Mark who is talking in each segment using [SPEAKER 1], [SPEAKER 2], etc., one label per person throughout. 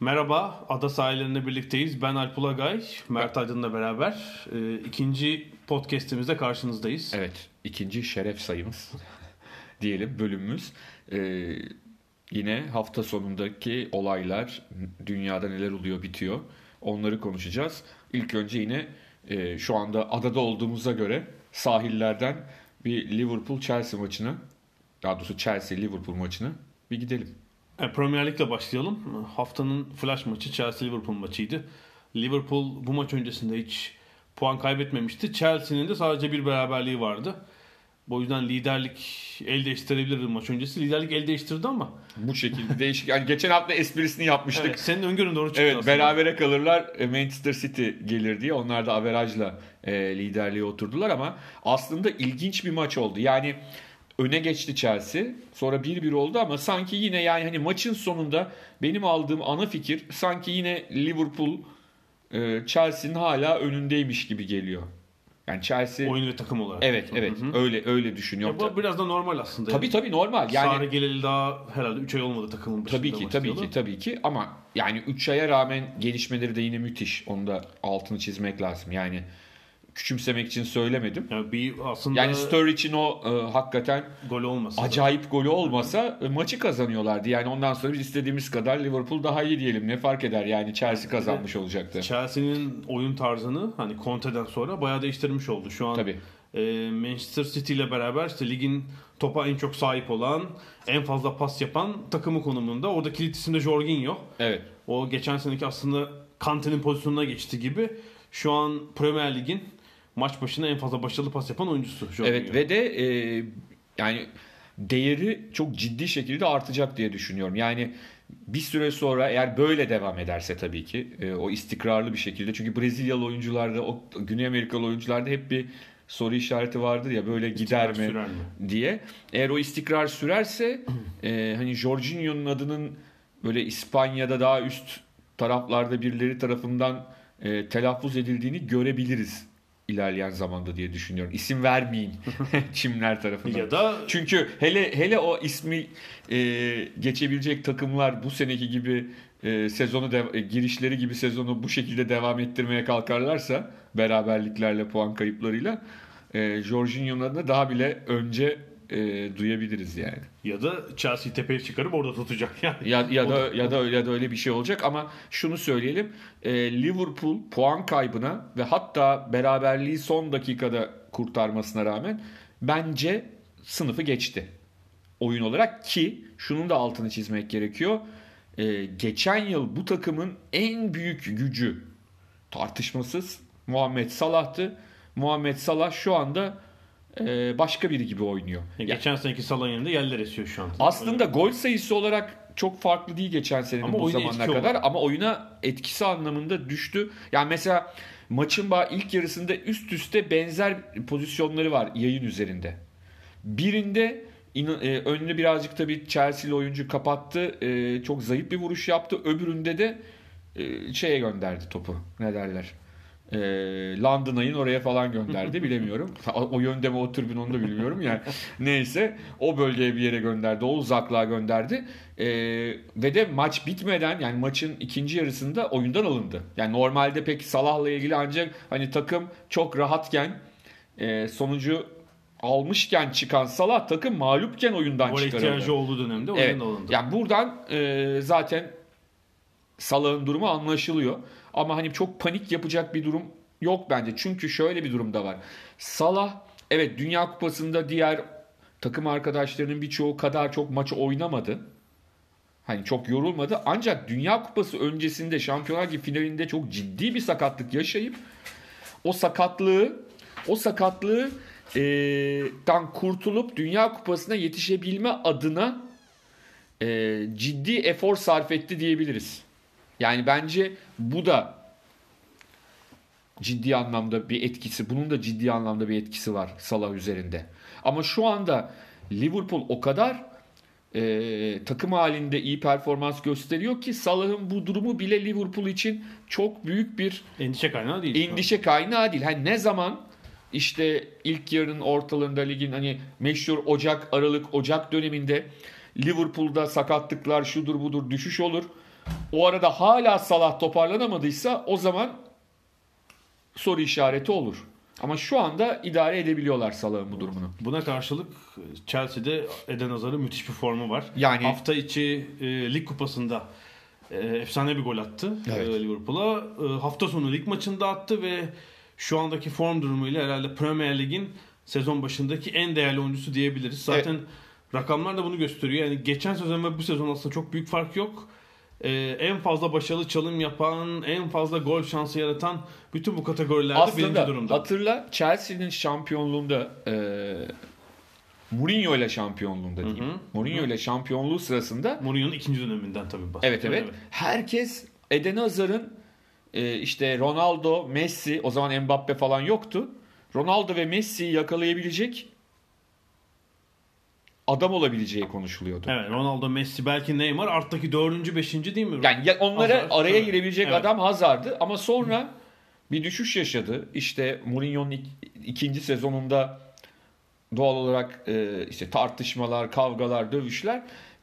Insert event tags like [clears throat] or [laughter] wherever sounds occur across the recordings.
[SPEAKER 1] Merhaba, Ada sahillerinde birlikteyiz. Ben Alp Ulagay, Mert Aydın'la beraber e, ikinci podcastimizde karşınızdayız.
[SPEAKER 2] Evet, ikinci şeref sayımız [laughs] diyelim bölümümüz. Ee, yine hafta sonundaki olaylar, dünyada neler oluyor bitiyor onları konuşacağız. İlk önce yine e, şu anda adada olduğumuza göre sahillerden bir Liverpool-Chelsea maçını, daha doğrusu Chelsea-Liverpool maçını bir gidelim.
[SPEAKER 1] E, Premier Lig'le başlayalım. Haftanın flash maçı Chelsea-Liverpool maçıydı. Liverpool bu maç öncesinde hiç puan kaybetmemişti. Chelsea'nin de sadece bir beraberliği vardı. Bu yüzden liderlik el değiştirebilirdi maç öncesi. Liderlik el değiştirdi ama.
[SPEAKER 2] Bu şekilde değişik. Yani geçen hafta esprisini yapmıştık.
[SPEAKER 1] Evet, senin öngörün doğru çıktı
[SPEAKER 2] Evet
[SPEAKER 1] aslında.
[SPEAKER 2] berabere kalırlar e, Manchester City gelir diye. Onlar da averajla e, liderliğe oturdular ama aslında ilginç bir maç oldu. Yani öne geçti Chelsea. Sonra 1-1 oldu ama sanki yine yani hani maçın sonunda benim aldığım ana fikir sanki yine Liverpool e, Chelsea'nin hala önündeymiş gibi geliyor. Yani Chelsea
[SPEAKER 1] Oyun ve takım olarak.
[SPEAKER 2] Evet evet
[SPEAKER 1] Hı hı.
[SPEAKER 2] öyle öyle düşünüyorum.
[SPEAKER 1] Ya bu biraz da normal aslında.
[SPEAKER 2] Tabii tabii normal. Yani
[SPEAKER 1] Sarı geleli daha herhalde 3 ay olmadı takımın başında
[SPEAKER 2] Tabii ki tabii ki tabii ki ama yani 3 aya rağmen gelişmeleri de yine müthiş. Onu da altını çizmek lazım. Yani küçümsemek için söylemedim.
[SPEAKER 1] Yani bir aslında
[SPEAKER 2] Yani Sturridge'in o e, hakikaten
[SPEAKER 1] gol olmasa. da.
[SPEAKER 2] acayip golü olmasa e, maçı kazanıyorlardı. Yani ondan sonra biz istediğimiz kadar Liverpool daha iyi diyelim. Ne fark eder yani Chelsea kazanmış olacaktı.
[SPEAKER 1] Chelsea'nin oyun tarzını hani Conte'den sonra bayağı değiştirmiş oldu. Şu an
[SPEAKER 2] Tabii.
[SPEAKER 1] e, Manchester City ile beraber işte ligin topa en çok sahip olan, en fazla pas yapan takımı konumunda. Orada kilit isim de Jorginho.
[SPEAKER 2] Evet.
[SPEAKER 1] O geçen seneki aslında Kante'nin pozisyonuna geçti gibi. Şu an Premier Lig'in maç başına en fazla başarılı pas yapan oyuncusu Jorginho.
[SPEAKER 2] Evet ve de e, yani değeri çok ciddi şekilde artacak diye düşünüyorum. Yani bir süre sonra eğer böyle devam ederse tabii ki e, o istikrarlı bir şekilde çünkü Brezilyalı oyuncularda o Güney Amerikalı oyuncularda hep bir soru işareti vardır ya böyle gider mi,
[SPEAKER 1] mi?
[SPEAKER 2] diye. Eğer o istikrar sürerse [clears throat] e, hani Jorginho'nun adının böyle İspanya'da daha üst taraflarda birileri tarafından e, telaffuz edildiğini görebiliriz ilerleyen zamanda diye düşünüyorum. İsim vermeyin [laughs] Çimler tarafından.
[SPEAKER 1] Ya da
[SPEAKER 2] Çünkü hele hele o ismi e, geçebilecek takımlar bu seneki gibi e, sezonu de, e, girişleri gibi sezonu bu şekilde devam ettirmeye kalkarlarsa beraberliklerle puan kayıplarıyla e, Jorginho'nun adını daha bile önce e, duyabiliriz yani.
[SPEAKER 1] ya da Chelsea tepeye çıkarıp orada tutacak yani.
[SPEAKER 2] Ya, ya
[SPEAKER 1] O
[SPEAKER 2] da ya da ya da öyle bir şey olacak ama şunu söyleyelim. e, Liverpool puan kaybına ve hatta beraberliği son dakikada kurtarmasına rağmen bence sınıfı geçti. Oyun olarak ki şunun da altını çizmek gerekiyor. E, geçen yıl bu takımın en büyük gücü tartışmasız Muhammed Salah'tı. Muhammed Salah şu anda e, başka biri gibi oynuyor.
[SPEAKER 1] Ya
[SPEAKER 2] Ya-
[SPEAKER 1] Geçen seneki Salah'ın yanında yerler esiyor şu an.
[SPEAKER 2] aslında gol sayısı olarak çok farklı değil geçen senenin
[SPEAKER 1] Ama
[SPEAKER 2] bu
[SPEAKER 1] etki
[SPEAKER 2] kadar
[SPEAKER 1] olarak.
[SPEAKER 2] ama oyuna etkisi anlamında düştü. Yani mesela maçın ba- ilk yarısında üst üste benzer pozisyonları var yayın üzerinde. Birinde inan- e, önünü birazcık tabii Chelsea'li oyuncu kapattı. E, çok zayıf bir vuruş yaptı. Öbüründe de e, şeye gönderdi topu. Ne derler? E, London ayın oraya falan gönderdi bilemiyorum. [laughs] O, o yönde mi o tribün onu da bilmiyorum yani. Neyse o bölgeye bir yere gönderdi. O uzaklığa gönderdi. E, ve de maç bitmeden yani maçın ikinci yarısında oyundan alındı. Yani normalde pek Salah'la ilgili ancak hani takım çok rahatken e, sonucu almışken çıkan Salah takım mağlupken oyundan
[SPEAKER 1] Gol
[SPEAKER 2] çıkarıldı.
[SPEAKER 1] ihtiyacı olduğu dönemde oyundan
[SPEAKER 2] Evet.
[SPEAKER 1] alındı.
[SPEAKER 2] Yani buradan e, zaten Salah'ın durumu anlaşılıyor. Ama hani çok panik yapacak bir durum yok bence. Çünkü şöyle bir durum da var. Salah evet Dünya Kupası'nda diğer takım arkadaşlarının birçoğu kadar çok maçı oynamadı. Hani çok yorulmadı. Ancak Dünya Kupası öncesinde Şampiyonlar Ligi finalinde çok ciddi bir sakatlık yaşayıp o sakatlığı o sakatlığı e, dan kurtulup Dünya Kupası'na yetişebilme adına e, ciddi efor sarf etti diyebiliriz. Yani bence bu da ciddi anlamda bir etkisi, bunun da ciddi anlamda bir etkisi var Salah üzerinde. Ama şu anda Liverpool o kadar e, takım halinde iyi performans gösteriyor ki Salah'ın bu durumu bile Liverpool için çok büyük bir
[SPEAKER 1] Endişe kaynağı değil.
[SPEAKER 2] endişe kaynağı değil. Hani ne zaman işte ilk yarının ortalarında ligin hani meşhur Ocak, Aralık, Ocak döneminde Liverpool'da sakatlıklar şudur budur düşüş olur. O arada hala Salah toparlanamadıysa o zaman soru işareti olur. Ama şu anda idare edebiliyorlar Salah'ın bu durumunu.
[SPEAKER 1] Buna karşılık Chelsea'de Eden Hazard'ın müthiş bir formu var.
[SPEAKER 2] Yani-
[SPEAKER 1] hafta içi e, lig kupasında e, efsane bir gol attı
[SPEAKER 2] Evet.
[SPEAKER 1] e, Liverpool'a. E, hafta sonu lig maçında attı ve şu andaki form durumuyla herhalde Premier Lig'in sezon başındaki en değerli oyuncusu diyebiliriz. Zaten rakamlar da bunu gösteriyor. Yani geçen sezon ve bu sezon aslında çok büyük fark yok. E, en fazla başarılı çalım yapan, en fazla gol şansı yaratan bütün bu kategorilerde birinci
[SPEAKER 2] Aslında
[SPEAKER 1] durumda.
[SPEAKER 2] hatırla Chelsea'nin şampiyonluğunda e, Mourinho ile şampiyonluğunda diyeyim.
[SPEAKER 1] Hı hı.
[SPEAKER 2] Mourinho ile şampiyonluğu sırasında
[SPEAKER 1] Mourinho'nun ikinci döneminden tabii
[SPEAKER 2] evet
[SPEAKER 1] bahsediyorum.
[SPEAKER 2] evet herkes Eden Hazard'ın e, işte Ronaldo, Messi o zaman Mbappe falan yoktu. Ronaldo ve Messi'yi yakalayabilecek adam olabileceği konuşuluyordu.
[SPEAKER 1] Evet Ronaldo, Messi belki Neymar arttaki dördüncü, beşinci değil mi?
[SPEAKER 2] Yani ya onlara
[SPEAKER 1] Hazard,
[SPEAKER 2] araya
[SPEAKER 1] evet.
[SPEAKER 2] girebilecek
[SPEAKER 1] Evet.
[SPEAKER 2] adam Hazard'ı ama sonra bir düşüş yaşadı. İşte Mourinho'nun ik- ikinci sezonunda doğal olarak e, işte tartışmalar, kavgalar, dövüşler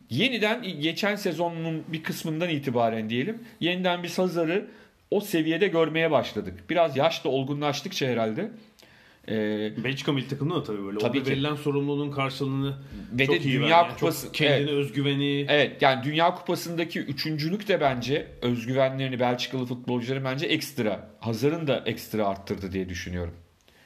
[SPEAKER 2] yeniden geçen sezonun bir kısmından itibaren diyelim yeniden biz Hazard'ı o seviyede görmeye başladık. Biraz yaşla olgunlaştıkça herhalde e,
[SPEAKER 1] Belçika milli takımında da tabii böyle.
[SPEAKER 2] Tabii
[SPEAKER 1] Orada
[SPEAKER 2] ki.
[SPEAKER 1] verilen sorumluluğun karşılığını
[SPEAKER 2] Ve
[SPEAKER 1] çok
[SPEAKER 2] de
[SPEAKER 1] iyi
[SPEAKER 2] Dünya.
[SPEAKER 1] Yani
[SPEAKER 2] Kupası-
[SPEAKER 1] çok kendine özgüveni.
[SPEAKER 2] Evet yani Dünya Kupası'ndaki üçüncülük de bence özgüvenlerini Belçikalı futbolcuların bence ekstra. Hazar'ın da ekstra arttırdı diye düşünüyorum.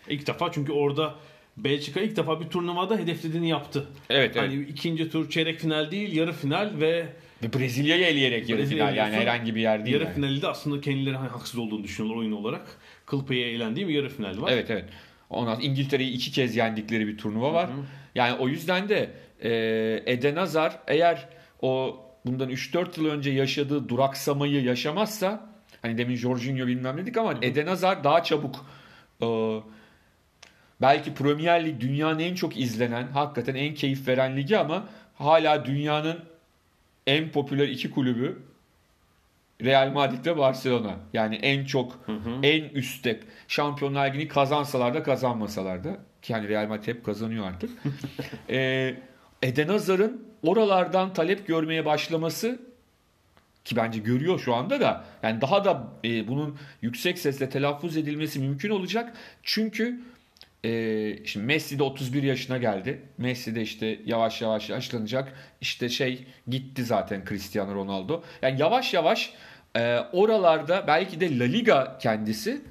[SPEAKER 1] İlk defa çünkü orada Belçika ilk defa bir turnuvada hedeflediğini yaptı.
[SPEAKER 2] Evet,
[SPEAKER 1] Hani ikinci tur çeyrek final değil yarı final ve
[SPEAKER 2] Ve Brezilya'yı eleyerek yarı
[SPEAKER 1] Brezilya'yı
[SPEAKER 2] final yani herhangi bir yer değil.
[SPEAKER 1] yarı
[SPEAKER 2] yani.
[SPEAKER 1] finalde aslında kendileri hani haksız olduğunu düşünüyorlar oyun olarak. Kıl payı eğlendiği bir yarı final var.
[SPEAKER 2] Evet evet. Ondan İngiltere'yi iki kez yendikleri bir turnuva var. Yani o yüzden de e, Eden Hazard eğer o bundan 3-4 yıl önce yaşadığı duraksamayı yaşamazsa hani demin Jorginho bilmem dedik ama Eden Hazard daha çabuk e, belki Premier Lig dünyanın en çok izlenen hakikaten en keyif veren ligi ama hala dünyanın en popüler iki kulübü Real Madrid ve Barcelona. Yani en çok en üstte Şampiyonlar Ligi'ni kazansalar da kazanmasalar da ki yani Real Madrid hep kazanıyor artık. [laughs] ee, Eden Hazard'ın oralardan talep görmeye başlaması ki bence görüyor şu anda da yani daha da e, bunun yüksek sesle telaffuz edilmesi mümkün olacak. Çünkü e, şimdi Messi de 31 yaşına geldi. Messi de işte yavaş yavaş yaşlanacak. İşte şey gitti zaten Cristiano Ronaldo. Yani yavaş yavaş e, oralarda belki de La Liga kendisi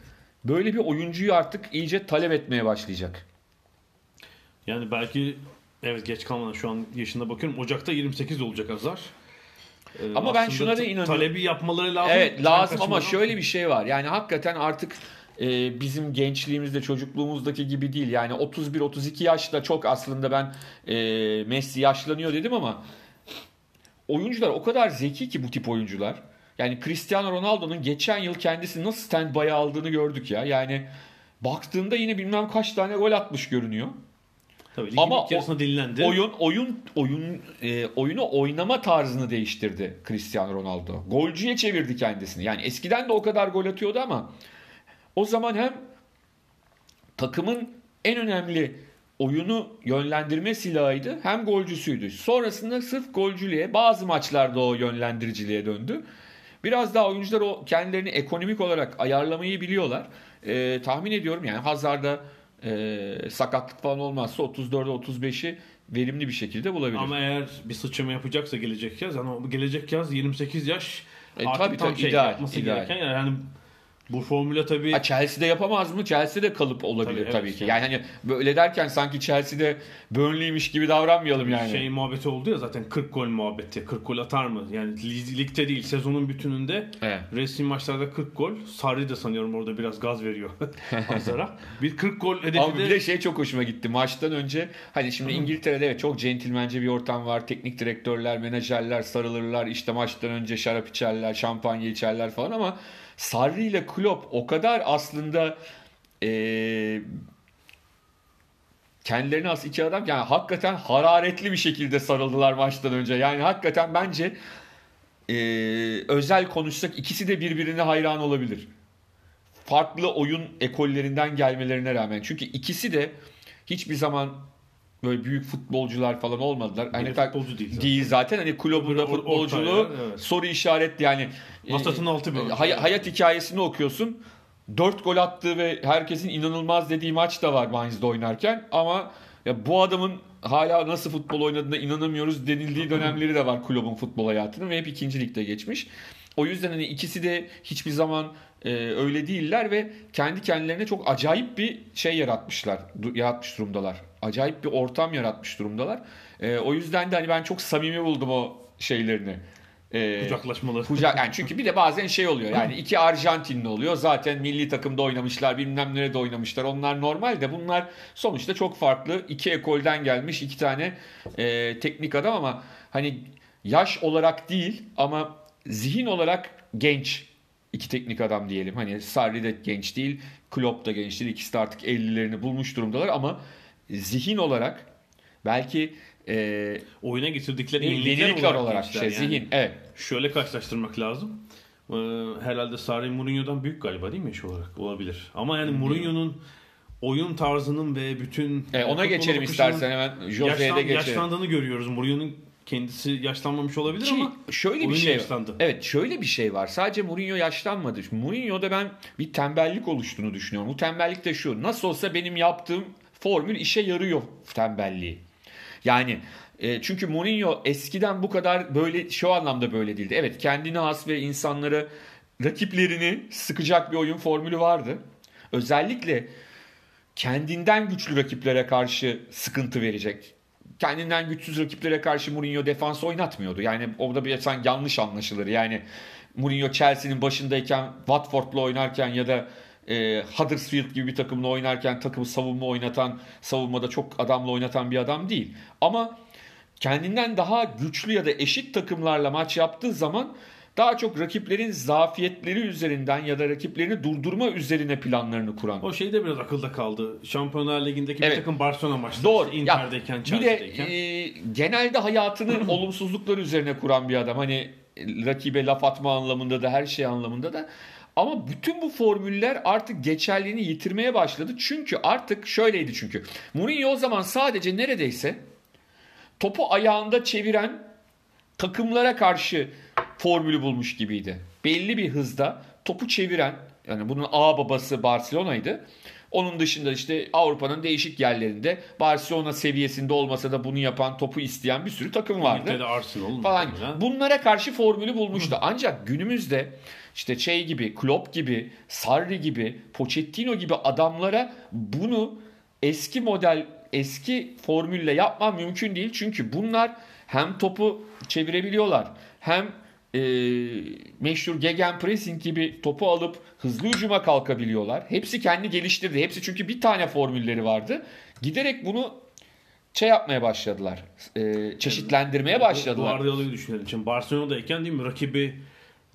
[SPEAKER 2] böyle bir oyuncuyu artık iyice talep etmeye başlayacak.
[SPEAKER 1] Yani belki evet geç kalmadan şu an yaşına bakıyorum. Ocak'ta 28 olacak Hazar. Ee,
[SPEAKER 2] Ama ben şuna da inanıyorum.
[SPEAKER 1] Talebi yapmaları lazım.
[SPEAKER 2] Evet lazım ama şöyle bir şey var. Yani hakikaten artık e, bizim gençliğimizde çocukluğumuzdaki gibi değil. Yani 31-32 yaşta çok aslında ben e, Messi yaşlanıyor dedim ama oyuncular o kadar zeki ki bu tip oyuncular. Yani Cristiano Ronaldo'nun geçen yıl kendisi nasıl stand-by aldığını gördük ya. Yani baktığında yine bilmem kaç tane gol atmış görünüyor.
[SPEAKER 1] Tabii
[SPEAKER 2] Ama
[SPEAKER 1] yarısında dinlendi.
[SPEAKER 2] Oyun oyun oyun e, oyunu oynama tarzını değiştirdi Cristiano Ronaldo. Golcüye çevirdi kendisini. Yani eskiden de o kadar gol atıyordu ama o zaman hem takımın en önemli oyunu yönlendirme silahıydı hem golcüsüydü. Sonrasında sırf golcülüğe bazı maçlarda o yönlendiriciliğe döndü. Biraz daha oyuncular o kendilerini ekonomik olarak ayarlamayı biliyorlar. E, tahmin ediyorum yani Hazard'da e, sakatlık falan olmazsa 34'e 35'i verimli bir şekilde bulabilir.
[SPEAKER 1] Ama eğer bir sıçrama yapacaksa gelecek yaz, yani gelecek yaz 28 yaş
[SPEAKER 2] E,
[SPEAKER 1] artık
[SPEAKER 2] tabii,
[SPEAKER 1] tam
[SPEAKER 2] tabii,
[SPEAKER 1] şey
[SPEAKER 2] ideal,
[SPEAKER 1] yapması
[SPEAKER 2] ideal.
[SPEAKER 1] gereken yani bu formüle tabii
[SPEAKER 2] Ha, Chelsea'de yapamaz mı? Chelsea'de kalıp olabilir
[SPEAKER 1] Tabii,
[SPEAKER 2] tabii,
[SPEAKER 1] evet.
[SPEAKER 2] ki. Yani hani böyle derken sanki Chelsea'de Burnley'miş gibi davranmayalım yani.
[SPEAKER 1] şey muhabbeti oldu ya zaten 40 gol muhabbeti. 40 gol atar mı? Yani lig- ligde değil sezonun bütününde
[SPEAKER 2] Evet.
[SPEAKER 1] resmi maçlarda 40 gol. Sarri de sanıyorum orada biraz gaz veriyor [laughs] Hazar'a. bir 40 gol hedefi
[SPEAKER 2] Ama
[SPEAKER 1] de
[SPEAKER 2] bir de şey çok hoşuma gitti. Maçtan önce hani şimdi İngiltere'de evet çok centilmence bir ortam var. Teknik direktörler, menajerler sarılırlar. İşte maçtan önce şarap içerler, şampanya içerler falan ama Sarri ile Klopp o kadar aslında eee kendilerine as iki adam yani hakikaten hararetli bir şekilde sarıldılar maçtan önce. Yani hakikaten bence eee, özel konuşsak ikisi de birbirine hayran olabilir. Farklı oyun ekollerinden gelmelerine rağmen. Çünkü ikisi de hiçbir zaman böyle büyük futbolcular falan olmadılar. Hani tak-
[SPEAKER 1] futbolcu değil zaten.
[SPEAKER 2] değil zaten. Hani kulübünde futbolculuğu
[SPEAKER 1] orta yer, evet.
[SPEAKER 2] soru işaretli yani. E,
[SPEAKER 1] altı bir oyuncu.
[SPEAKER 2] hay- hayat hikayesini okuyorsun. 4 gol attığı ve herkesin inanılmaz dediği maç da var Mainz'de oynarken ama ya bu adamın hala nasıl futbol oynadığına inanamıyoruz denildiği dönemleri de var kulübün futbol hayatının ve hep ikinci ligde geçmiş. O yüzden hani ikisi de hiçbir zaman e, öyle değiller ve kendi kendilerine çok acayip bir şey yaratmışlar, du- yaratmış durumdalar. Acayip bir ortam yaratmış durumdalar. E, o yüzden de hani ben çok samimi buldum o şeylerini. E,
[SPEAKER 1] Kucaklaşmaları.
[SPEAKER 2] Kucak yani [laughs] çünkü bir de bazen şey oluyor yani iki Arjantinli oluyor zaten milli takımda oynamışlar bilmem nerede oynamışlar onlar normal de bunlar sonuçta çok farklı iki ekolden gelmiş iki tane e, teknik adam ama hani yaş olarak değil ama zihin olarak genç iki teknik adam diyelim hani Sarri de genç değil Klopp da genç değil ikisi de artık 50'lerini bulmuş durumdalar ama zihin olarak belki e,
[SPEAKER 1] Oyuna getirdikleri
[SPEAKER 2] yenilikler,
[SPEAKER 1] yenilikler
[SPEAKER 2] olarak
[SPEAKER 1] gençler
[SPEAKER 2] şey,
[SPEAKER 1] yani.
[SPEAKER 2] zihin evet
[SPEAKER 1] Şöyle karşılaştırmak lazım. Ee, herhalde Sarri Mourinho'dan büyük galiba değil mi yaş olarak? Olabilir. Ama yani Mourinho'nun oyun tarzının ve bütün
[SPEAKER 2] E, ona geçelim istersen hemen Jose'ye de geçelim.
[SPEAKER 1] yaşlandığını görüyoruz. Mourinho'nun kendisi yaşlanmamış olabilir
[SPEAKER 2] Ki
[SPEAKER 1] ama
[SPEAKER 2] şöyle bir şey
[SPEAKER 1] yaşlandı.
[SPEAKER 2] Evet şöyle bir şey var. Sadece Mourinho yaşlanmadı. Mourinho'da ben bir tembellik oluştuğunu düşünüyorum. Bu tembellik de şu. Nasıl olsa benim yaptığım formül işe yarıyor tembelliği. Yani e, çünkü Mourinho eskiden bu kadar böyle şu anlamda böyle değildi. Evet kendine has ve insanları rakiplerini sıkacak bir oyun formülü vardı. Özellikle kendinden güçlü rakiplere karşı sıkıntı verecek. Kendinden güçsüz rakiplere karşı Mourinho defans oynatmıyordu. Yani orada bir yanlış anlaşılır. Yani Mourinho Chelsea'nin başındayken Watford'la oynarken ya da e, Huddersfield gibi bir takımla oynarken takımı savunma oynatan, savunmada çok adamla oynatan bir adam değil. Ama kendinden daha güçlü ya da eşit takımlarla maç yaptığı zaman daha çok rakiplerin zafiyetleri üzerinden ya da rakiplerini durdurma üzerine planlarını kuran.
[SPEAKER 1] O şey de biraz akılda kaldı. Şampiyonlar Ligi'ndeki
[SPEAKER 2] Evet.
[SPEAKER 1] bir takım Barcelona maçları.
[SPEAKER 2] Doğru.
[SPEAKER 1] işte
[SPEAKER 2] Ya,
[SPEAKER 1] Inter'deyken,
[SPEAKER 2] bir de
[SPEAKER 1] Chelsea'deyken.
[SPEAKER 2] e, genelde hayatını [clears throat] olumsuzluklar üzerine kuran bir adam. Hani rakibe laf atma anlamında da her şey anlamında da. Ama bütün bu formüller artık geçerliğini yitirmeye başladı. Çünkü artık şöyleydi çünkü. Mourinho o zaman sadece neredeyse topu ayağında çeviren takımlara karşı formülü bulmuş gibiydi. Belli bir hızda topu çeviren yani bunun A babası Barcelona'ydı. Onun dışında işte Avrupa'nın değişik yerlerinde Barcelona seviyesinde olmasa da bunu yapan, topu isteyen bir sürü takım vardı
[SPEAKER 1] Arsenal
[SPEAKER 2] falan. Bunlara karşı formülü bulmuştu. Ancak günümüzde işte şey gibi, Klopp gibi, Sarri gibi, Pochettino gibi adamlara bunu eski model, eski formülle yapman mümkün değil. Çünkü bunlar hem topu çevirebiliyorlar, hem e, meşhur gegenpressing gibi topu alıp hızlı hücuma kalkabiliyorlar. Hepsi kendi geliştirdi. Hepsi çünkü bir tane formülleri vardı. Giderek bunu şey yapmaya başladılar. E, çeşitlendirmeye başladılar.
[SPEAKER 1] Guardiola'yı düşünelim. Şimdi Barcelona'dayken değil mi rakibi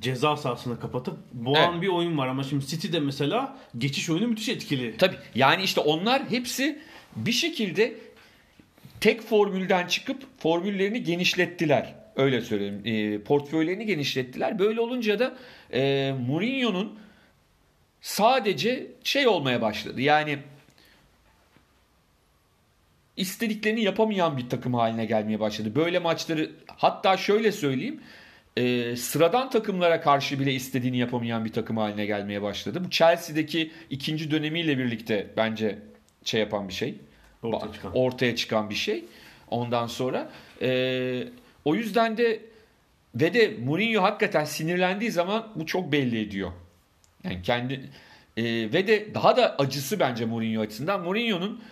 [SPEAKER 1] ceza sahasına kapatıp boğan
[SPEAKER 2] Evet.
[SPEAKER 1] bir oyun var ama şimdi City'de mesela geçiş oyunu müthiş etkili.
[SPEAKER 2] Tabii yani işte onlar hepsi bir şekilde tek formülden çıkıp formüllerini genişlettiler. Öyle söyleyeyim. E, portföylerini genişlettiler. Böyle olunca da e, Mourinho'nun sadece şey olmaya başladı. Yani istediklerini yapamayan bir takım haline gelmeye başladı. Böyle maçları hatta şöyle söyleyeyim e, sıradan takımlara karşı bile istediğini yapamayan bir takım haline gelmeye başladı. Bu Chelsea'deki ikinci dönemiyle birlikte bence şey yapan bir şey.
[SPEAKER 1] Ortaya çıkan.
[SPEAKER 2] ortaya çıkan bir şey. Ondan sonra e, o yüzden de ve de Mourinho hakikaten sinirlendiği zaman bu çok belli ediyor. Yani kendi e, ve de daha da acısı bence Mourinho açısından. Mourinho'nun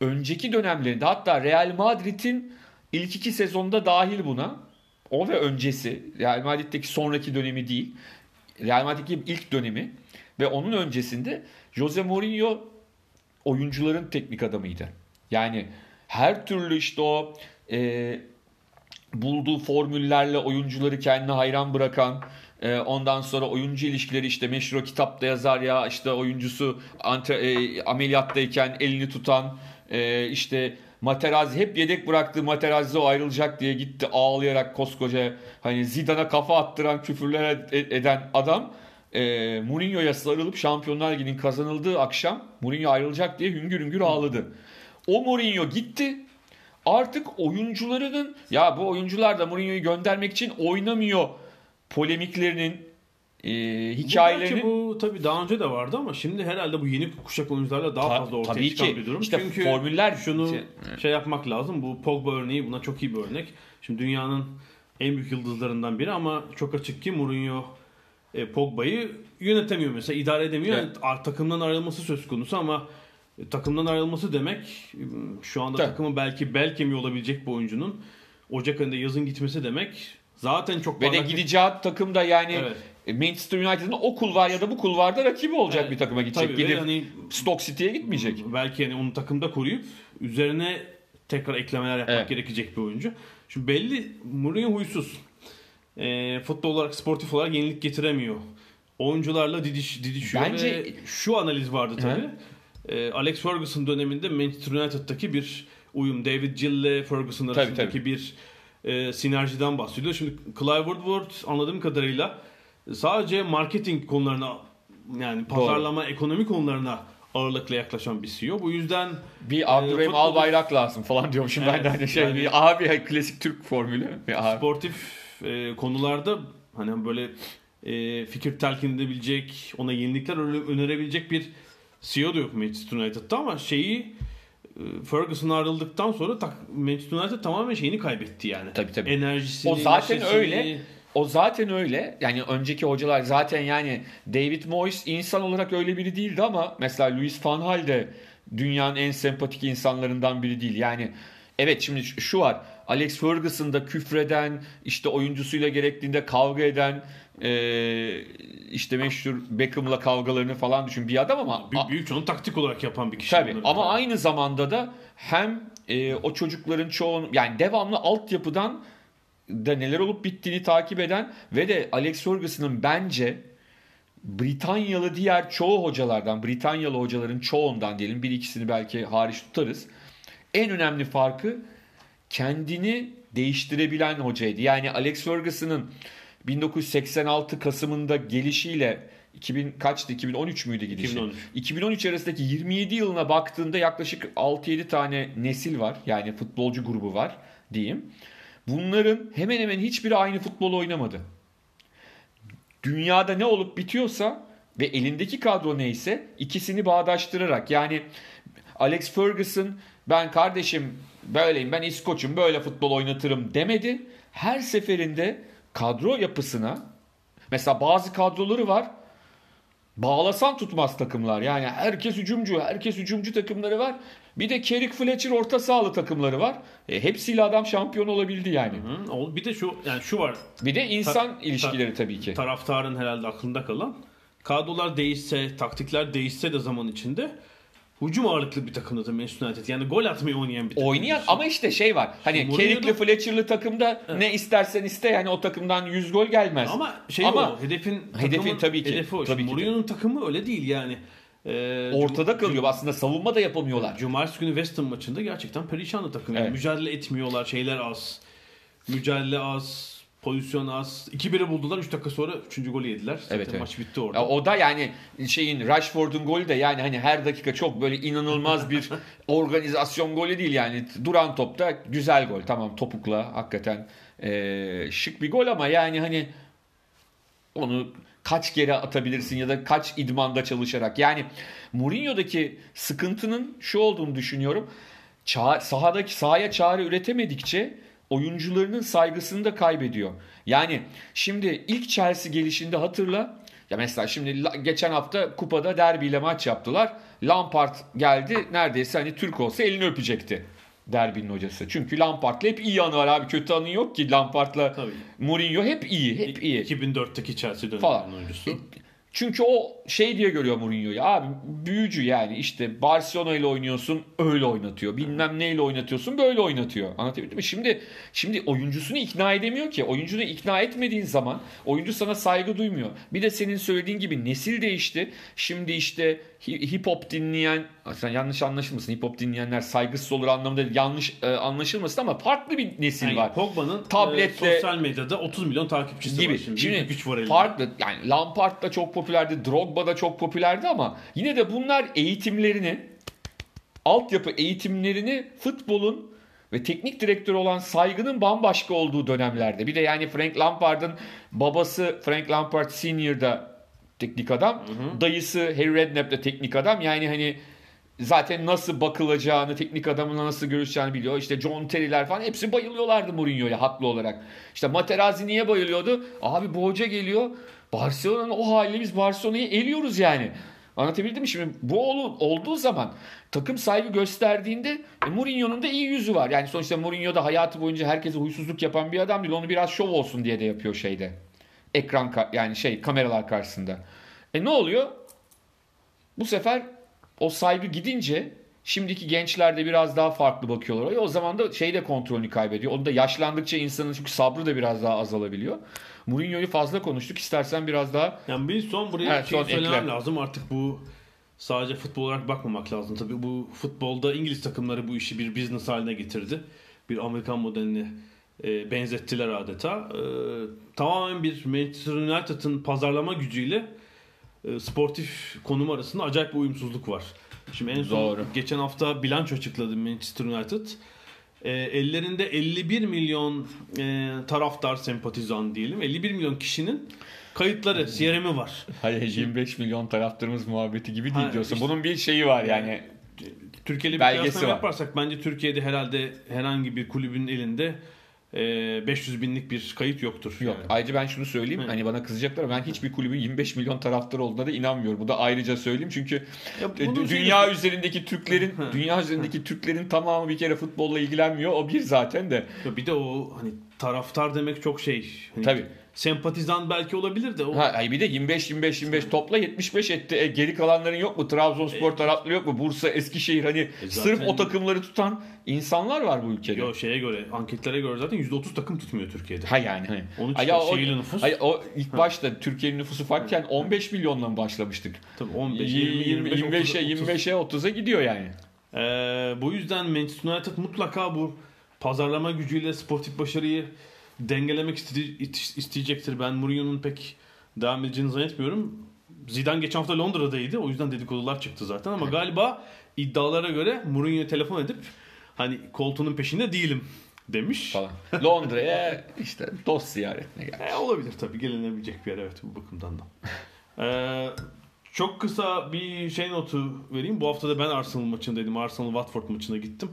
[SPEAKER 2] önceki dönemlerinde hatta Real Madrid'in ilk iki sezonda dahil buna. O ve öncesi. Real Madrid'deki sonraki dönemi değil. Real Madrid'deki ilk dönemi ve onun öncesinde Jose Mourinho oyuncuların teknik adamıydı. Yani her türlü işte o e, bulduğu formüllerle oyuncuları kendine hayran bırakan e, ondan sonra oyuncu ilişkileri işte meşhur o kitapta yazar ya işte oyuncusu ante, e, ameliyattayken elini tutan e, işte Materazzi hep yedek bıraktığı Materazzi o ayrılacak diye gitti ağlayarak koskoca hani Zidane'a kafa attıran küfürler ed- eden adam e, Mourinho'ya sarılıp Şampiyonlar Ligi'nin kazanıldığı akşam Mourinho ayrılacak diye hüngür hüngür ağladı. O Mourinho gitti. artık oyuncularının ya bu oyuncular da Mourinho'yu göndermek için oynamıyor polemiklerinin e, hikayelerinin
[SPEAKER 1] Bu, bu tabii daha önce de vardı ama şimdi herhalde bu yeni kuşak oyuncularla daha
[SPEAKER 2] Ta-
[SPEAKER 1] fazla ortaya
[SPEAKER 2] tabii
[SPEAKER 1] çıkan
[SPEAKER 2] ki.
[SPEAKER 1] bir durum.
[SPEAKER 2] İşte
[SPEAKER 1] Çünkü
[SPEAKER 2] formüller
[SPEAKER 1] şunu
[SPEAKER 2] şey-
[SPEAKER 1] şey yapmak lazım. Bu Pogba örneği buna çok iyi bir örnek. Şimdi dünyanın en büyük yıldızlarından biri ama çok açık ki Mourinho e, Pogba'yı yönetemiyor mesela idare edemiyor.
[SPEAKER 2] Evet.
[SPEAKER 1] Yani, takımdan ayrılması söz konusu ama e, takımdan ayrılması demek şu anda
[SPEAKER 2] Tabii.
[SPEAKER 1] takımın belki bel kemiği olabilecek bir oyuncunun Ocak ayında yazın gitmesi demek zaten çok
[SPEAKER 2] ve de gideceği takım da yani
[SPEAKER 1] Evet.
[SPEAKER 2] Manchester United'ın o kulvar ya da bu kulvarda rakibi olacak
[SPEAKER 1] Evet.
[SPEAKER 2] bir takıma gidecek.
[SPEAKER 1] Tabii
[SPEAKER 2] Gidip
[SPEAKER 1] hani
[SPEAKER 2] Stoke City'ye gitmeyecek.
[SPEAKER 1] Belki yani onu takımda koruyup üzerine tekrar eklemeler yapmak
[SPEAKER 2] Evet.
[SPEAKER 1] gerekecek bir oyuncu. Şimdi belli Mourinho huysuz. E, futbol olarak, sportif olarak yenilik getiremiyor. Oyuncularla didiş, didişiyor
[SPEAKER 2] Bence-
[SPEAKER 1] ve şu analiz vardı tabii. E, Alex Ferguson döneminde Manchester United'daki bir uyum. David Gill ile Ferguson
[SPEAKER 2] Tabii,
[SPEAKER 1] arasındaki
[SPEAKER 2] tabii.
[SPEAKER 1] bir e, sinerjiden bahsediyor. Şimdi Clive Woodward anladığım kadarıyla sadece marketing konularına yani pazarlama, ekonomi konularına ağırlıkla yaklaşan bir CEO. Bu yüzden
[SPEAKER 2] Bir Abdurrahim
[SPEAKER 1] futbolu-
[SPEAKER 2] Albayrak lazım falan diyormuşum ben de
[SPEAKER 1] Evet,
[SPEAKER 2] hani şey
[SPEAKER 1] yani-
[SPEAKER 2] bir abi klasik Türk formülü. Bir abi.
[SPEAKER 1] sportif e, konularda hani böyle e, fikir telkin edebilecek, ona yenilikler öne- önerebilecek bir CEO da yok Manchester United'da ama şeyi e, Ferguson ayrıldıktan sonra Manchester United tamamen şeyini kaybetti yani.
[SPEAKER 2] Tabii, tabii.
[SPEAKER 1] Enerjisini,
[SPEAKER 2] O zaten öyle. O zaten öyle. Yani önceki hocalar zaten yani David Moyes insan olarak öyle biri değildi ama mesela Louis van Gaal de dünyanın en sempatik insanlarından biri değil. Yani evet şimdi şu- var. Alex Ferguson da küfreden, işte oyuncusuyla gerektiğinde kavga eden, işte meşhur Beckham'la kavgalarını falan düşün bir adam ama
[SPEAKER 1] Büyük, büyük çoğunu taktik olarak yapan bir kişi.
[SPEAKER 2] Tabii
[SPEAKER 1] bunları.
[SPEAKER 2] ama aynı zamanda da hem e, o çocukların çoğunu yani devamlı altyapıdan da neler olup bittiğini takip eden ve de Alex Ferguson'ın bence Britanyalı diğer çoğu hocalardan, Britanyalı hocaların çoğundan diyelim bir ikisini belki hariç tutarız. En önemli farkı kendini değiştirebilen hocaydı. Yani Alex Ferguson'ın 1986 Kasım'ında gelişiyle 2000 kaçtı? 2013 müydü gidişi?
[SPEAKER 1] 2013.
[SPEAKER 2] 2013 arasındaki 27 yılına baktığında yaklaşık 6-7 tane nesil var. Yani futbolcu grubu var diyeyim. Bunların hemen hemen hiçbiri aynı futbol oynamadı. Dünyada ne olup bitiyorsa ve elindeki kadro neyse ikisini bağdaştırarak yani Alex Ferguson ben kardeşim böyleyim ben İskoç'um böyle futbol oynatırım demedi. Her seferinde kadro yapısına mesela bazı kadroları var bağlasan tutmaz takımlar. Yani herkes hücumcu, herkes hücumcu takımları var. Bir de Kerik Fletcher orta sahalı takımları var. E, hepsiyle adam şampiyon olabildi yani.
[SPEAKER 1] Hı, o- bir de şu yani şu var.
[SPEAKER 2] Bir de insan ilişkileri tabii ki.
[SPEAKER 1] taraftarın herhalde aklında kalan kadrolar değişse, taktikler değişse de zaman içinde hücum ağırlıklı bir takımdı da Manchester United. Yani gol atmayı oynayan bir takım.
[SPEAKER 2] Oynayan ama işte şey var. Hani Kerik'li Fletcher'lı takımda ne istersen iste yani o takımdan 100 gol gelmez.
[SPEAKER 1] ama şey
[SPEAKER 2] Ama
[SPEAKER 1] o hedefin
[SPEAKER 2] hedefin
[SPEAKER 1] takımın
[SPEAKER 2] tabii ki,
[SPEAKER 1] Hedefi o.
[SPEAKER 2] tabii.
[SPEAKER 1] Mourinho'nun takımı öyle değil yani. Ee,
[SPEAKER 2] Ortada kalıyor. Aslında savunma da yapamıyorlar.
[SPEAKER 1] Cumartesi günü West Ham maçında gerçekten perişanlı takım. Yani
[SPEAKER 2] Evet.
[SPEAKER 1] Mücadele etmiyorlar. Şeyler az. Mücadele az. Pozisyon az. 2-1'i buldular. 3 dakika sonra 3. golü yediler. Zaten
[SPEAKER 2] Evet, evet.
[SPEAKER 1] maç bitti orada.
[SPEAKER 2] Ya o da yani şeyin Rashford'un golü de yani hani her dakika çok böyle inanılmaz bir [laughs] organizasyon golü değil yani. Duran topta güzel gol. Tamam topukla hakikaten eee, şık bir gol ama yani hani onu kaç kere atabilirsin ya da kaç idmanda çalışarak. Yani Mourinho'daki sıkıntının şu olduğunu düşünüyorum. Ça- sahadaki sahaya çare üretemedikçe oyuncularının saygısını da kaybediyor. Yani şimdi ilk Chelsea gelişinde hatırla. Ya mesela şimdi geçen hafta kupada derbiyle maç yaptılar. Lampard geldi neredeyse hani Türk olsa elini öpecekti derbinin hocası. Çünkü Lampard'la hep iyi anı var abi. Kötü anı yok ki Lampard'la
[SPEAKER 1] Tabii.
[SPEAKER 2] Mourinho hep iyi, hep iyi
[SPEAKER 1] 2004'teki Chelsea döneminin oyuncusu.
[SPEAKER 2] Çünkü o şey diye görüyor Mourinho'yu. Abi büyücü yani işte Barcelona ile oynuyorsun öyle oynatıyor. Bilmem neyle oynatıyorsun böyle oynatıyor. Anlatabildim mi? Şimdi şimdi oyuncusunu ikna edemiyor ki. Oyuncunu ikna etmediğin zaman oyuncu sana saygı duymuyor. Bir de senin söylediğin gibi nesil değişti. Şimdi işte hip hop dinleyen sen yanlış anlaşılmasın. Hip hop dinleyenler saygısız olur anlamında değil. yanlış e, anlaşılmasın ama farklı bir nesil
[SPEAKER 1] Yani
[SPEAKER 2] var.
[SPEAKER 1] Pogba'nın
[SPEAKER 2] Tabletle-
[SPEAKER 1] e, sosyal medyada 30 milyon takipçisi
[SPEAKER 2] gibi.
[SPEAKER 1] var şimdi.
[SPEAKER 2] Şimdi
[SPEAKER 1] güç var elinde.
[SPEAKER 2] farklı yani Lampard da çok popülerdi, Drogba da çok popülerdi ama yine de bunlar eğitimlerini altyapı eğitimlerini futbolun ve teknik direktör olan saygının bambaşka olduğu dönemlerde. Bir de yani Frank Lampard'ın babası Frank Lampard Senior da teknik adam. Dayısı Harry Redknapp da teknik adam. Yani hani zaten nasıl bakılacağını, teknik adamına nasıl görüşeceğini biliyor. İşte John Terry'ler falan hepsi bayılıyorlardı Mourinho'ya haklı olarak. İşte Materazzi niye bayılıyordu? Abi bu hoca geliyor. Barcelona'nın o haliyle biz Barcelona'yı eliyoruz yani. Anlatabildim mi? Şimdi bu ol- olduğu zaman takım saygı gösterdiğinde e, Mourinho'nun da iyi yüzü var. Yani sonuçta Mourinho da hayatı boyunca herkese huysuzluk yapan bir adam değil. Onu biraz şov olsun diye de yapıyor şeyde. Ekran yani şey kameralar karşısında. E ne oluyor? Bu sefer o saygı gidince şimdiki gençler de biraz daha farklı bakıyorlar. O zaman da şey de kontrolünü kaybediyor. Onu da yaşlandıkça insanın çünkü sabrı da biraz daha azalabiliyor. Mourinho'yu fazla konuştuk. İstersen biraz daha
[SPEAKER 1] Yani bir son buraya
[SPEAKER 2] Evet,
[SPEAKER 1] şey
[SPEAKER 2] son
[SPEAKER 1] söylemem
[SPEAKER 2] ekle.
[SPEAKER 1] lazım. Artık bu sadece futbol olarak bakmamak lazım. Tabii bu futbolda İngiliz takımları bu işi bir business haline getirdi. Bir Amerikan modeline e, benzettiler adeta. E, tamamen bir Manchester United'ın pazarlama gücüyle e, sportif konum arasında acayip bir uyumsuzluk var. Şimdi en son
[SPEAKER 2] Doğru.
[SPEAKER 1] geçen hafta bilanço açıkladı Manchester United. E, ellerinde 51 milyon e, taraftar sempatizan diyelim. 51 milyon kişinin kayıtları, CRM'i var.
[SPEAKER 2] Hayır 25 milyon taraftarımız muhabbeti gibi değil
[SPEAKER 1] Ha,
[SPEAKER 2] diyorsun.
[SPEAKER 1] işte-
[SPEAKER 2] Bunun bir şeyi var yani.
[SPEAKER 1] Türkiye'yle bir kıyaslama yaparsak bence Türkiye'de herhalde herhangi bir kulübün elinde 500 binlik bir kayıt yoktur.
[SPEAKER 2] Yok.
[SPEAKER 1] yani.
[SPEAKER 2] Ayrıca ben şunu söyleyeyim.
[SPEAKER 1] Hı.
[SPEAKER 2] Hani bana kızacaklar ama ben hiçbir kulübün 25 milyon taraftarı olduğuna da inanmıyorum. Bu da ayrıca söyleyeyim çünkü
[SPEAKER 1] Ya
[SPEAKER 2] e, dünya üzerindeki Türklerin
[SPEAKER 1] Hı.
[SPEAKER 2] dünya üzerindeki Türklerin tamamı bir kere futbolla ilgilenmiyor. O bir zaten de.
[SPEAKER 1] Ya bir de o hani taraftar demek çok şey. Hani
[SPEAKER 2] Tabii.
[SPEAKER 1] Sempatizan belki olabilir de o
[SPEAKER 2] Ha, bir de 25 25 25 topla 75 etti. E, geri kalanların yok mu? Trabzonspor taraftarı yok mu? Bursa, Eskişehir hani
[SPEAKER 1] E, zaten-
[SPEAKER 2] sırf o takımları tutan insanlar var bu ülkede.
[SPEAKER 1] Yo, şeye göre anketlere göre zaten %30 takım tutmuyor Türkiye'de.
[SPEAKER 2] Ha yani hani.
[SPEAKER 1] Onun için
[SPEAKER 2] ya o,
[SPEAKER 1] nüfus.
[SPEAKER 2] ay o ilk başta Türkiye'nin nüfusu farkken 15 milyonla mı başlamıştık?
[SPEAKER 1] Tabii 15, 20,
[SPEAKER 2] 20,
[SPEAKER 1] 25,
[SPEAKER 2] 25'e 25'e 30'a gidiyor yani.
[SPEAKER 1] Ee, bu yüzden Manchester United mutlaka bu pazarlama gücüyle sportif başarıyı dengelemek isteyecektir. Ben Mourinho'nun pek devam edeceğini zannetmiyorum. Zidane geçen hafta Londra'daydı. O yüzden dedikodular çıktı zaten ama galiba iddialara göre Mourinho'ya telefon edip hani koltuğunun peşinde değilim demiş.
[SPEAKER 2] Falan. Londra'ya [laughs] işte dost ziyaretine geldi.
[SPEAKER 1] E, olabilir tabii gelinebilecek bir yer evet bu bakımdan da. Ee, çok kısa bir şey notu vereyim. Bu hafta da ben Arsenal maçındaydım. Arsenal Watford maçına gittim.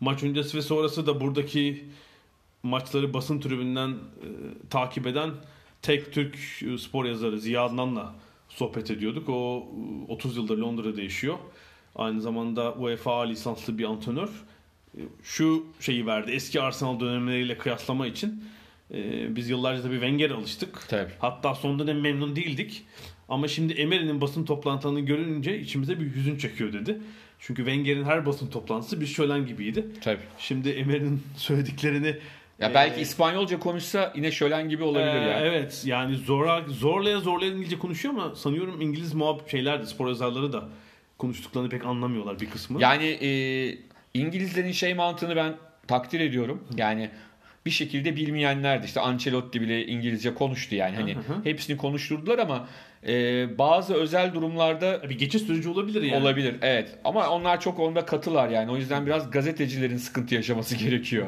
[SPEAKER 1] Maç öncesi ve sonrası da buradaki maçları basın tribünden e, takip eden tek Türk e, spor yazarı Ziya Adnan'la sohbet ediyorduk. O e, 30 yıldır Londra'da yaşıyor. Aynı zamanda UEFA lisanslı bir antrenör. E, Şu şeyi verdi. Eski Arsenal dönemleriyle kıyaslama için e, biz yıllarca da bir Wenger alıştık.
[SPEAKER 2] Tabii.
[SPEAKER 1] Hatta son dönem memnun değildik. Ama şimdi Emery'nin basın toplantılarını görünce içimize bir hüzün çekiyor dedi. Çünkü Wenger'in her basın toplantısı bir şölen gibiydi.
[SPEAKER 2] Tabii.
[SPEAKER 1] Şimdi Emery'nin [laughs] söylediklerini
[SPEAKER 2] Ya belki İspanyolca konuşsa yine şölen gibi olabilir
[SPEAKER 1] e,
[SPEAKER 2] ya.
[SPEAKER 1] Evet yani zora, zorlaya zorlaya İngilizce konuşuyor ama sanıyorum İngiliz muhab şeyler de spor yazarları da konuştuklarını pek anlamıyorlar bir kısmı.
[SPEAKER 2] Yani e, İngilizlerin şey mantığını ben takdir ediyorum. Yani bir şekilde bilmeyenlerdi. İşte Ancelotti bile İngilizce konuştu yani. Hani hepsini konuşturdular ama e, bazı özel durumlarda
[SPEAKER 1] bir geçiş süreci olabilir yani.
[SPEAKER 2] olabilir. Evet. Ama onlar çok onda katılar yani. O yüzden biraz gazetecilerin sıkıntı yaşaması [laughs] gerekiyor.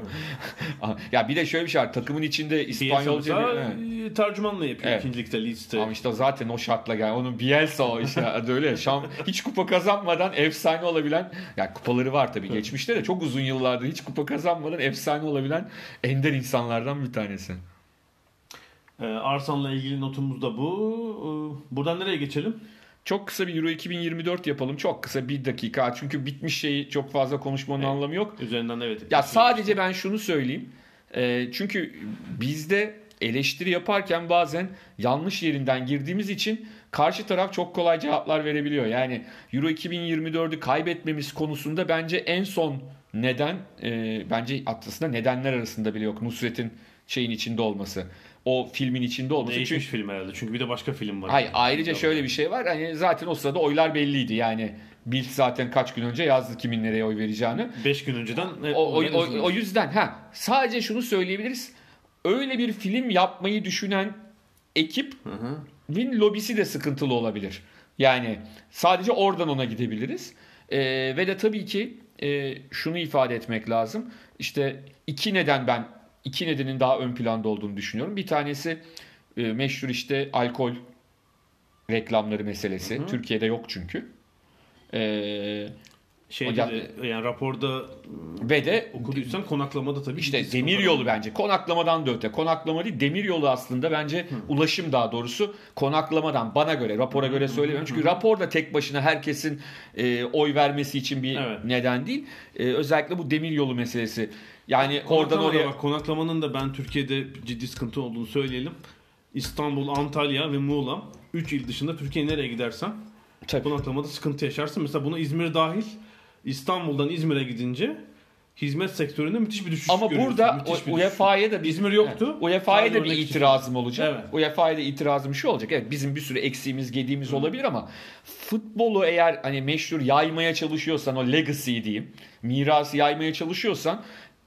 [SPEAKER 2] [laughs] ya bir de şöyle bir şey var. Takımın içinde İspanyolca bir- evet.
[SPEAKER 1] e, tercümanla yapıyor
[SPEAKER 2] Evet.
[SPEAKER 1] ikincilikte Leeds'te.
[SPEAKER 2] Ama işte zaten o şartla gel. Onun Bielsa o işte [laughs] öyle. Şam, hiç kupa kazanmadan efsane olabilen yani kupaları var tabii. Geçmişte de çok uzun yıllardır hiç kupa kazanmadan efsane olabilen ender insanlardan bir tanesi.
[SPEAKER 1] Ee, Arsenal'la ilgili notumuz da bu. Ee, Buradan nereye geçelim?
[SPEAKER 2] Çok kısa bir Euro 2024 yapalım. Çok kısa bir dakika. Çünkü bitmiş şeyi çok fazla konuşmanın
[SPEAKER 1] Evet.
[SPEAKER 2] anlamı yok.
[SPEAKER 1] Üzerinden evet.
[SPEAKER 2] Ya sadece ben şunu söyleyeyim. Ee, çünkü bizde eleştiri yaparken bazen yanlış yerinden girdiğimiz için karşı taraf çok kolay cevaplar verebiliyor. Yani Euro 2024'ü kaybetmemiz konusunda bence en son neden e, bence aslında nedenler arasında bile yok. Nusret'in şeyin içinde olması. O filmin içinde olması.
[SPEAKER 1] Değişmiş
[SPEAKER 2] Çünkü
[SPEAKER 1] film herhalde. Çünkü bir de başka film var.
[SPEAKER 2] Hayır, ayrıca şöyle bir şey var. Hani zaten o sırada oylar belliydi. Yani Bild zaten kaç gün önce yazdı kimin nereye oy vereceğini.
[SPEAKER 1] 5 gün önceden
[SPEAKER 2] O, o, o,
[SPEAKER 1] yazılmış.
[SPEAKER 2] o yüzden ha sadece şunu söyleyebiliriz. Öyle bir film yapmayı düşünen ekip. Win lobisi de sıkıntılı olabilir. Yani sadece oradan ona gidebiliriz. Ee, ve de tabii ki e, şunu ifade etmek lazım. İşte iki neden ben iki nedenin daha ön planda olduğunu düşünüyorum. Bir tanesi e, meşhur işte alkol reklamları meselesi. Türkiye'de yok çünkü. E,
[SPEAKER 1] Şeyde
[SPEAKER 2] Hocam-
[SPEAKER 1] de, yani raporda
[SPEAKER 2] ve de
[SPEAKER 1] okuduysan konaklamada tabii
[SPEAKER 2] İşte demir yolu bence. Konaklamadan da öte. Konaklama değil demir yolu aslında bence ulaşım daha doğrusu konaklamadan bana göre rapora göre söylemiyorum. Çünkü rapor da tek başına herkesin e, oy vermesi için bir
[SPEAKER 1] Evet.
[SPEAKER 2] neden değil. E, özellikle bu demir yolu meselesi. Yani oradan oraya
[SPEAKER 1] bak, konaklamanın da ben Türkiye'de ciddi sıkıntı olduğunu söyleyelim. İstanbul, Antalya ve Muğla 3 il dışında Türkiye nereye gidersen
[SPEAKER 2] Tabii.
[SPEAKER 1] konaklamada sıkıntı yaşarsın. Mesela buna İzmir dahil. İstanbul'dan İzmir'e gidince hizmet sektöründe müthiş bir düşüş
[SPEAKER 2] Ama
[SPEAKER 1] görüyorsun.
[SPEAKER 2] burada. UEFA'ya da bir
[SPEAKER 1] İzmir yoktu.
[SPEAKER 2] Evet. UEFA'ya da bir
[SPEAKER 1] örnek için.
[SPEAKER 2] itirazım olacak.
[SPEAKER 1] Evet.
[SPEAKER 2] UEFA'ya da itirazım şu olacak. Evet bizim bir sürü eksiğimiz, gediğimiz olabilir ama futbolu eğer hani meşhur yaymaya çalışıyorsan o legacy diyeyim, mirası yaymaya çalışıyorsan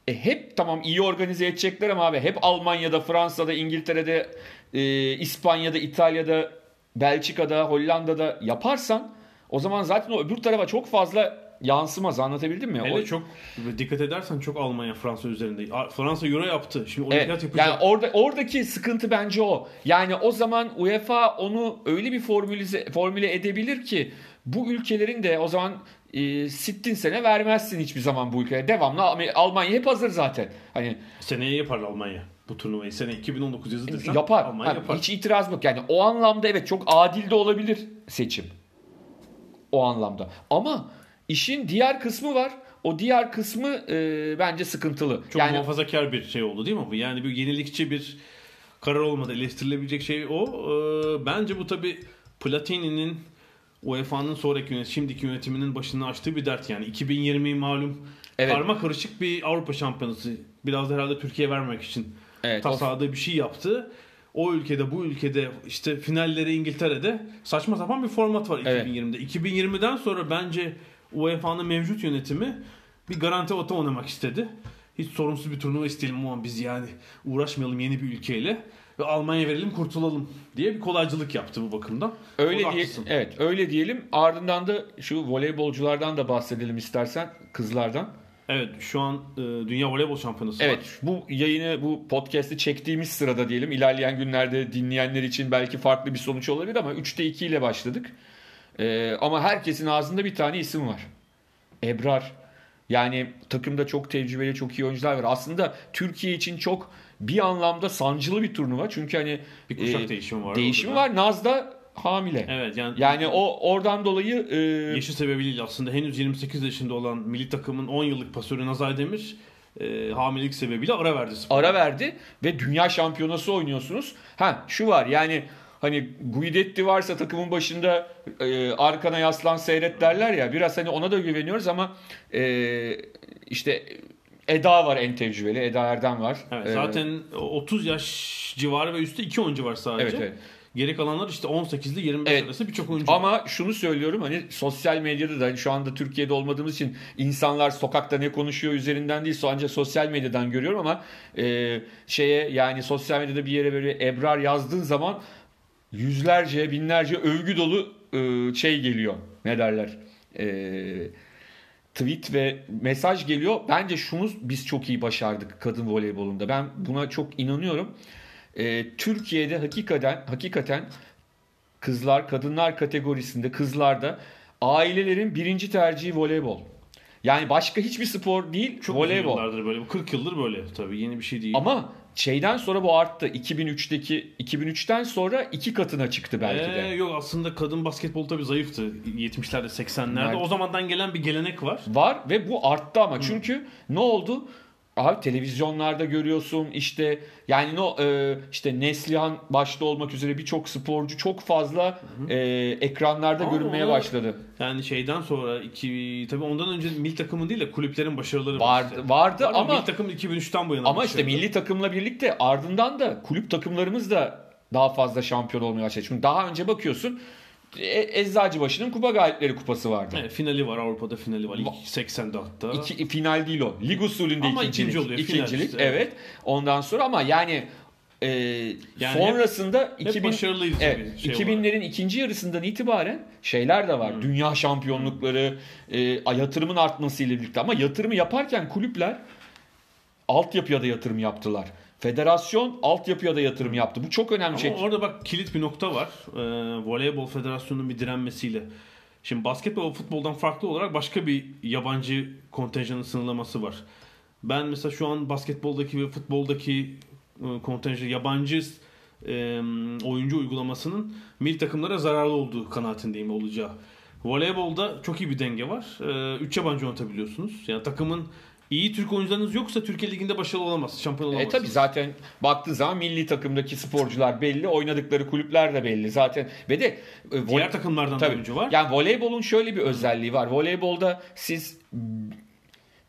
[SPEAKER 2] e, hep tamam iyi organize edecekler ama abi hep Almanya'da, Fransa'da, İngiltere'de, e, İspanya'da, İtalya'da, Belçika'da, Hollanda'da yaparsan o zaman zaten o öbür tarafa çok fazla yansımaz anlatabildim mi?
[SPEAKER 1] Hele
[SPEAKER 2] O-
[SPEAKER 1] çok dikkat edersen çok Almanya Fransa üzerinde. Fransa Euro yaptı. Şimdi
[SPEAKER 2] Evet,
[SPEAKER 1] yapacak.
[SPEAKER 2] yani orada oradaki sıkıntı bence o. Yani o zaman UEFA onu öyle bir formülize, formüle edebilir ki bu ülkelerin de o zaman e, sittin sene vermezsin hiçbir zaman bu ülkeye. Devamlı Alm- Almanya hep hazır zaten. Hani
[SPEAKER 1] Seneye yapar Almanya bu turnuvayı. Sene 2019 yazı desem
[SPEAKER 2] yapar.
[SPEAKER 1] Almanya
[SPEAKER 2] Ha,
[SPEAKER 1] yapar.
[SPEAKER 2] Hiç itiraz yok. Yani o anlamda evet çok adil de olabilir seçim. O anlamda. Ama işin diğer kısmı var. O diğer kısmı e, bence sıkıntılı.
[SPEAKER 1] Çok
[SPEAKER 2] yani
[SPEAKER 1] muhafazakar bir şey oldu değil mi bu? Yani bir yenilikçi bir karar olmadı. Eleştirilebilecek şey o. Ee, bence bu tabi Platini'nin UEFA'nın sonraki yönet, şimdiki yönetiminin başını açtığı bir dert yani. 2020 malum
[SPEAKER 2] Evet.
[SPEAKER 1] karma karışık bir Avrupa şampiyonası. Biraz da herhalde Türkiye vermek için
[SPEAKER 2] Evet,
[SPEAKER 1] tasarladığı bir şey yaptı. O ülkede bu ülkede işte finalleri İngiltere'de saçma sapan bir format var
[SPEAKER 2] Evet.
[SPEAKER 1] 2020'de. 2020'den sonra bence UEFA'nın mevcut yönetimi bir garanti ota oynamak istedi. Hiç sorumsuz bir turnuva isteyelim ama biz yani uğraşmayalım yeni bir ülkeyle ve Almanya verelim kurtulalım diye bir kolaycılık yaptı bu bakımdan.
[SPEAKER 2] Öyle diye, evet öyle diyelim. Ardından da şu voleybolculardan da bahsedelim istersen kızlardan.
[SPEAKER 1] Evet şu an e, Dünya Voleybol Şampiyonası
[SPEAKER 2] Evet
[SPEAKER 1] var.
[SPEAKER 2] bu yayını bu podcast'i çektiğimiz sırada diyelim ilerleyen günlerde dinleyenler için belki farklı bir sonuç olabilir ama 3'te 2 ile başladık. Ee, ama herkesin ağzında bir tane isim var. Ebrar. Yani takımda çok tecrübeli, çok iyi oyuncular var. Aslında Türkiye için çok bir anlamda sancılı bir turnuva. Çünkü hani
[SPEAKER 1] Bir kuşak
[SPEAKER 2] e,
[SPEAKER 1] değişimi var.
[SPEAKER 2] değişimi var. Naz da hamile.
[SPEAKER 1] Evet yani,
[SPEAKER 2] Yani o oradan dolayı e,
[SPEAKER 1] yaşı sebebiyle aslında henüz 28 yaşında olan milli takımın 10 yıllık pasörü Nazay Demir e, hamilelik sebebiyle ara verdi spora.
[SPEAKER 2] ara verdi ve dünya şampiyonası oynuyorsunuz. Ha şu var yani hani Guidetti varsa takımın başında e, arkana yaslan seyret derler ya biraz hani ona da güveniyoruz ama e, işte Eda var en tecrübeli. Eda Erdem var.
[SPEAKER 1] Evet,
[SPEAKER 2] E,
[SPEAKER 1] zaten 30 yaş civarı ve üstü 2 oyuncu var sadece.
[SPEAKER 2] Evet, evet.
[SPEAKER 1] Geri kalanlar işte 18 ile 25
[SPEAKER 2] Evet.
[SPEAKER 1] arası birçok oyuncu var.
[SPEAKER 2] Ama şunu söylüyorum hani sosyal medyada da hani şu anda Türkiye'de olmadığımız için insanlar sokakta ne konuşuyor üzerinden değil ancak sosyal medyadan görüyorum ama e, şeye yani sosyal medyada bir yere böyle Ebrar yazdığın zaman yüzlerce binlerce övgü dolu e, şey geliyor ne derler e, tweet ve mesaj geliyor. Bence şunu biz çok iyi başardık kadın voleybolunda. Ben buna çok inanıyorum. E, Türkiye'de hakikaten hakikaten kızlar kadınlar kategorisinde kızlarda ailelerin birinci tercihi voleybol. Yani başka hiçbir spor değil
[SPEAKER 1] çok
[SPEAKER 2] voleybol.
[SPEAKER 1] yıllardır böyle. Bu 40 yıldır böyle tabii yeni bir şey değil.
[SPEAKER 2] Ama şeyden sonra bu arttı. 2003'teki 2003'ten sonra iki katına çıktı belki
[SPEAKER 1] Ee,
[SPEAKER 2] de.
[SPEAKER 1] yok aslında kadın basketbol tabii zayıftı 70'lerde 80'lerde.
[SPEAKER 2] Evet.
[SPEAKER 1] O zamandan gelen bir gelenek var.
[SPEAKER 2] Var ve bu arttı ama çünkü ne oldu? Abi televizyonlarda görüyorsun işte yani no e, işte Neslihan başta olmak üzere birçok sporcu çok fazla e, ekranlarda
[SPEAKER 1] Ama
[SPEAKER 2] görünmeye
[SPEAKER 1] onu-
[SPEAKER 2] başladı.
[SPEAKER 1] Yani şeyden sonra iki tabii ondan önce milli takımın değil de kulüplerin başarıları
[SPEAKER 2] Vardı
[SPEAKER 1] işte.
[SPEAKER 2] vardı
[SPEAKER 1] Var
[SPEAKER 2] ama
[SPEAKER 1] milli takım 2003'ten bu yana
[SPEAKER 2] Ama işte
[SPEAKER 1] başarılı.
[SPEAKER 2] milli takımla birlikte ardından da kulüp takımlarımız da daha fazla şampiyon olmaya başladı. Çünkü daha önce bakıyorsun e, Eczacıbaşı'nın kupa galipleri kupası vardı.
[SPEAKER 1] Evet, finali var Avrupa'da finali var. İlk 80'de hatta.
[SPEAKER 2] İki, final değil o. Lig usulünde
[SPEAKER 1] Ama
[SPEAKER 2] ikincilik.
[SPEAKER 1] ikinci oluyor,
[SPEAKER 2] İkincilik
[SPEAKER 1] işte,
[SPEAKER 2] evet.
[SPEAKER 1] evet.
[SPEAKER 2] Ondan sonra ama yani e,
[SPEAKER 1] Yani
[SPEAKER 2] sonrasında
[SPEAKER 1] hep
[SPEAKER 2] 2000
[SPEAKER 1] başarılıydı tabii
[SPEAKER 2] evet,
[SPEAKER 1] şey
[SPEAKER 2] 2000'lerin ikinci yarısından itibaren şeyler de var. Dünya şampiyonlukları, e, yatırımın artmasıyla birlikte ama yatırımı yaparken kulüpler altyapıya da yatırım yaptılar. Federasyon altyapıya da yatırım yaptı. Bu çok önemli
[SPEAKER 1] Ama
[SPEAKER 2] şey.
[SPEAKER 1] orada bak kilit bir nokta var. Ee, Voleybol Federasyonu'nun bir direnmesiyle. Şimdi basketbol futboldan farklı olarak başka bir yabancı kontenjanın sınırlaması var. Ben mesela şu an basketboldaki ve futboldaki e, kontenjan yabancı e, oyuncu uygulamasının milli takımlara zararlı olduğu kanaatindeyim olacağı. Voleybolda çok iyi bir denge var. 3 yabancı oynatabiliyorsunuz. Yani takımın iyi Türk oyuncularınız yoksa Türkiye Ligi'nde başarılı olamaz. Şampiyon
[SPEAKER 2] E
[SPEAKER 1] olamazsınız.
[SPEAKER 2] tabi zaten baktığın zaman milli takımdaki sporcular belli, oynadıkları kulüpler de belli zaten. Ve de e,
[SPEAKER 1] Diğer takımlardan da
[SPEAKER 2] Tabii.
[SPEAKER 1] oyuncu var.
[SPEAKER 2] Yani voleybolun şöyle bir özelliği var. Voleybolda siz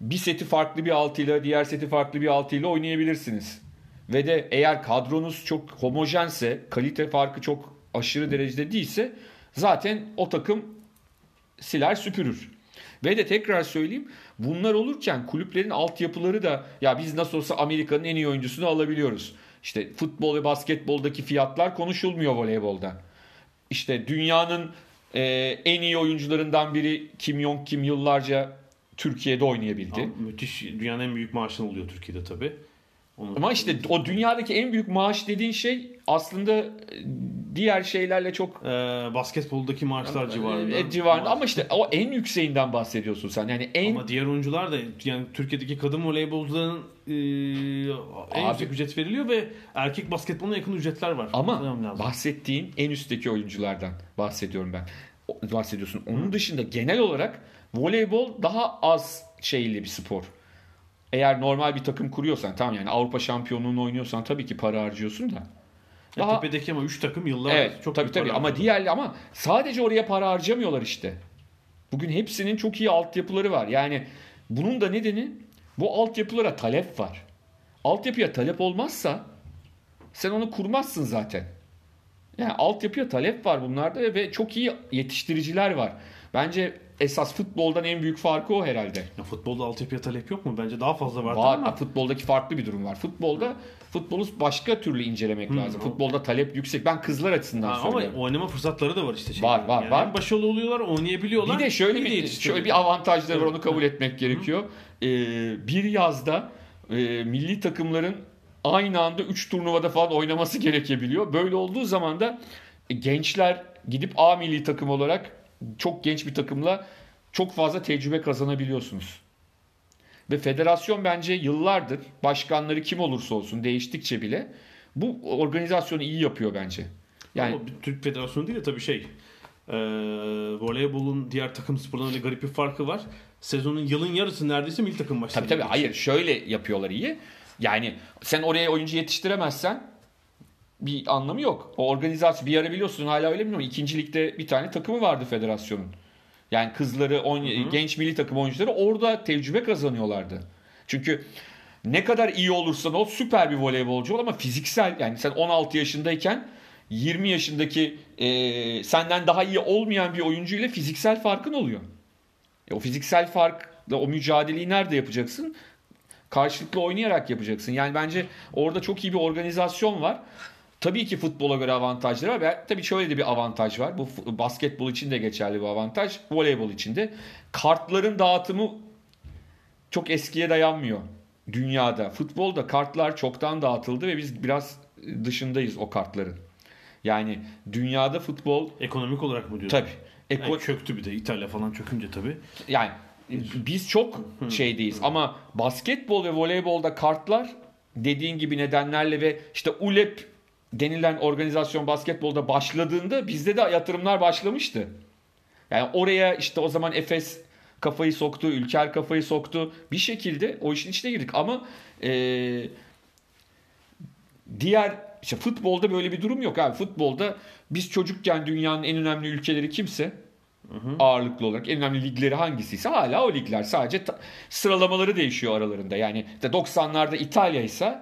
[SPEAKER 2] bir seti farklı bir altıyla, diğer seti farklı bir altıyla oynayabilirsiniz. Ve de eğer kadronuz çok homojense, kalite farkı çok aşırı derecede değilse zaten o takım siler süpürür. Ve de tekrar söyleyeyim bunlar olurken kulüplerin altyapıları da ya biz nasıl olsa Amerika'nın en iyi oyuncusunu alabiliyoruz. İşte futbol ve basketboldaki fiyatlar konuşulmuyor voleybolda. İşte dünyanın e, en iyi oyuncularından biri Kim Jong Kim yıllarca Türkiye'de oynayabildi.
[SPEAKER 1] Ama müthiş. Dünyanın en büyük maaşını alıyor Türkiye'de tabii. Onu-
[SPEAKER 2] Ama işte o dünyadaki en büyük maaş dediğin şey aslında e, diğer şeylerle çok
[SPEAKER 1] Ee, basketboldaki maaşlar civarında.
[SPEAKER 2] e, civarında ama işte o en yükseğinden bahsediyorsun sen. Yani en
[SPEAKER 1] Ama diğer oyuncular da yani Türkiye'deki kadın voleybolcuların e, en
[SPEAKER 2] Abi-
[SPEAKER 1] yüksek ücret veriliyor ve erkek basketboluna yakın ücretler var.
[SPEAKER 2] Ama bahsettiğin en üstteki oyunculardan bahsediyorum ben. Bahsediyorsun. Onun dışında genel olarak voleybol daha az şeyli bir spor. Eğer normal bir takım kuruyorsan tamam yani Avrupa şampiyonluğunu oynuyorsan tabii ki para harcıyorsun da.
[SPEAKER 1] Ya
[SPEAKER 2] Daha
[SPEAKER 1] tepedeki ama 3 takım yıllar
[SPEAKER 2] Evet
[SPEAKER 1] çok
[SPEAKER 2] tabii tabii ama
[SPEAKER 1] harcıyor.
[SPEAKER 2] diğer ama sadece oraya para harcamıyorlar işte. Bugün hepsinin çok iyi altyapıları var. Yani bunun da nedeni bu altyapılara talep var. Altyapıya talep olmazsa sen onu kurmazsın zaten. Yani altyapıya talep var bunlarda ve çok iyi yetiştiriciler var. Bence esas futboldan en büyük farkı o herhalde.
[SPEAKER 1] Ya futbolda altyapıya talep yok mu? Bence daha fazla vardır
[SPEAKER 2] Var,
[SPEAKER 1] ama
[SPEAKER 2] futboldaki farklı bir durum var. Futbolda futbolu başka türlü incelemek lazım. Futbolda talep yüksek. Ben kızlar açısından
[SPEAKER 1] Ha, ama
[SPEAKER 2] söylüyorum.
[SPEAKER 1] oynama fırsatları da var işte. Şey.
[SPEAKER 2] Var, var,
[SPEAKER 1] yani
[SPEAKER 2] var.
[SPEAKER 1] Başarılı oluyorlar, oynayabiliyorlar.
[SPEAKER 2] Bir de şöyle bir
[SPEAKER 1] yetiştiriyor.
[SPEAKER 2] şöyle bir avantajları var onu kabul etmek gerekiyor. Ee, bir yazda e, milli takımların aynı anda 3 turnuvada falan oynaması gerekebiliyor. Böyle olduğu zaman da e, gençler gidip A milli takım olarak çok genç bir takımla çok fazla tecrübe kazanabiliyorsunuz. Ve federasyon bence yıllardır başkanları kim olursa olsun değiştikçe bile bu organizasyonu iyi yapıyor bence. Yani
[SPEAKER 1] Ama Türk Federasyonu değil de tabii şey. E, voleybolun diğer takım sporlarına öyle garip bir farkı var. Sezonun yılın yarısı neredeyse milli takım maçları.
[SPEAKER 2] Tabii tabii hayır şöyle yapıyorlar iyi. Yani sen oraya oyuncu yetiştiremezsen bir anlamı yok. O organizasyon bir ara biliyorsun hala öyle bilmiyorum. İkinci ligde bir tane takımı vardı federasyonun. Yani kızları, oyn- genç milli takım oyuncuları orada tecrübe kazanıyorlardı. Çünkü ne kadar iyi olursan ol süper bir voleybolcu ol ama fiziksel yani sen 16 yaşındayken 20 yaşındaki e, senden daha iyi olmayan bir oyuncuyla fiziksel farkın oluyor. E, o fiziksel farkla o mücadeleyi nerede yapacaksın? Karşılıklı oynayarak yapacaksın. Yani bence orada çok iyi bir organizasyon var. Tabii ki futbola göre avantajları var. Ve tabii şöyle de bir avantaj var. Bu basketbol için de geçerli bir avantaj. Voleybol için de. Kartların dağıtımı çok eskiye dayanmıyor dünyada. Futbolda kartlar çoktan dağıtıldı ve biz biraz dışındayız o kartların. Yani dünyada futbol
[SPEAKER 1] Ekonomik olarak mı diyorsun?
[SPEAKER 2] tabii. Eko-
[SPEAKER 1] Yani çöktü bir de İtalya falan çökünce tabii.
[SPEAKER 2] yani biz çok şeydeyiz ama basketbol ve voleybolda kartlar dediğin gibi nedenlerle ve işte ULEP denilen organizasyon basketbolda başladığında bizde de yatırımlar başlamıştı. Yani oraya işte o zaman Efes kafayı soktu, Ülker kafayı soktu. Bir şekilde o işin içine girdik ama eee, diğer işte futbolda böyle bir durum yok abi. Futbolda biz çocukken dünyanın en önemli ülkeleri kimse ağırlıklı olarak en önemli ligleri hangisiyse hala o ligler sadece ta- sıralamaları değişiyor aralarında. Yani işte 90'larda İtalya ise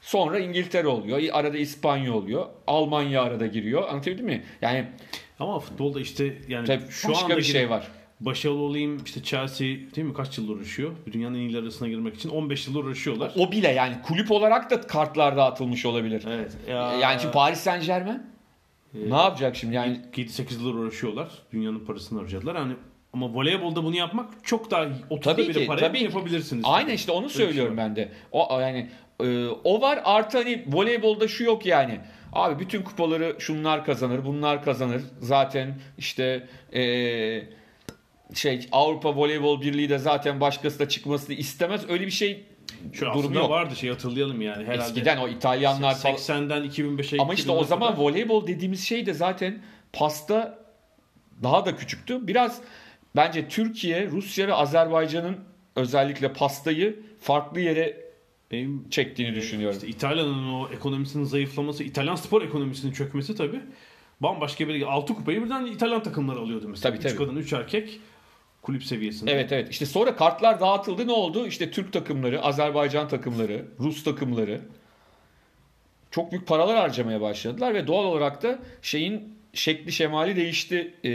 [SPEAKER 2] sonra İngiltere oluyor. Arada İspanya oluyor. Almanya arada giriyor. Anlatabildim mi? Yani
[SPEAKER 1] Ama futbolda işte yani
[SPEAKER 2] tabii
[SPEAKER 1] şu
[SPEAKER 2] başka
[SPEAKER 1] anda
[SPEAKER 2] bir şey var.
[SPEAKER 1] başarılı olayım işte Chelsea değil mi kaç yıldır uğraşıyor? Dünyanın en iyileri arasına girmek için 15 yıldır uğraşıyorlar.
[SPEAKER 2] O bile yani kulüp olarak da kartlar dağıtılmış olabilir.
[SPEAKER 1] Evet.
[SPEAKER 2] Yani şimdi Paris Saint Germain ne yapacak şimdi yani
[SPEAKER 1] 7-8 yıldır uğraşıyorlar. Dünyanın parasını harcadılar. Hani ama voleybolda bunu yapmak çok daha 30'da
[SPEAKER 2] Tabii
[SPEAKER 1] bile
[SPEAKER 2] ki,
[SPEAKER 1] parayla
[SPEAKER 2] tabii
[SPEAKER 1] yapabilirsiniz.
[SPEAKER 2] Aynen işte onu
[SPEAKER 1] şey
[SPEAKER 2] söylüyorum ben de. O yani e, o var artı hani voleybolda şu yok yani. Abi bütün kupaları şunlar kazanır, bunlar kazanır. Zaten işte e, şey Avrupa Voleybol Birliği de zaten başkası da çıkmasını istemez. Öyle bir şey
[SPEAKER 1] Şu
[SPEAKER 2] durum
[SPEAKER 1] aslında
[SPEAKER 2] yok.
[SPEAKER 1] vardı şey hatırlayalım yani. Herhalde
[SPEAKER 2] Eskiden o İtalyanlar falan.
[SPEAKER 1] 80'den 2005'e
[SPEAKER 2] Ama işte o
[SPEAKER 1] 2010'a
[SPEAKER 2] zaman
[SPEAKER 1] kadar-
[SPEAKER 2] voleybol dediğimiz şey de zaten pasta daha da küçüktü. Biraz bence Türkiye, Rusya ve Azerbaycan'ın özellikle pastayı farklı yere
[SPEAKER 1] benim
[SPEAKER 2] çektiğini düşünüyorum.
[SPEAKER 1] İşte İtalya'nın o ekonomisinin zayıflaması, İtalyan spor ekonomisinin çökmesi tabii. Bambaşka bir 6 kupayı birden İtalyan takımları alıyordu mesela.
[SPEAKER 2] Tabii,
[SPEAKER 1] 3
[SPEAKER 2] tabii.
[SPEAKER 1] kadın 3 erkek kulüp seviyesinde.
[SPEAKER 2] Evet evet. İşte sonra kartlar dağıtıldı. Ne oldu? İşte Türk takımları, Azerbaycan takımları, Rus takımları çok büyük paralar harcamaya başladılar ve doğal olarak da şeyin şekli şemali değişti. Ee,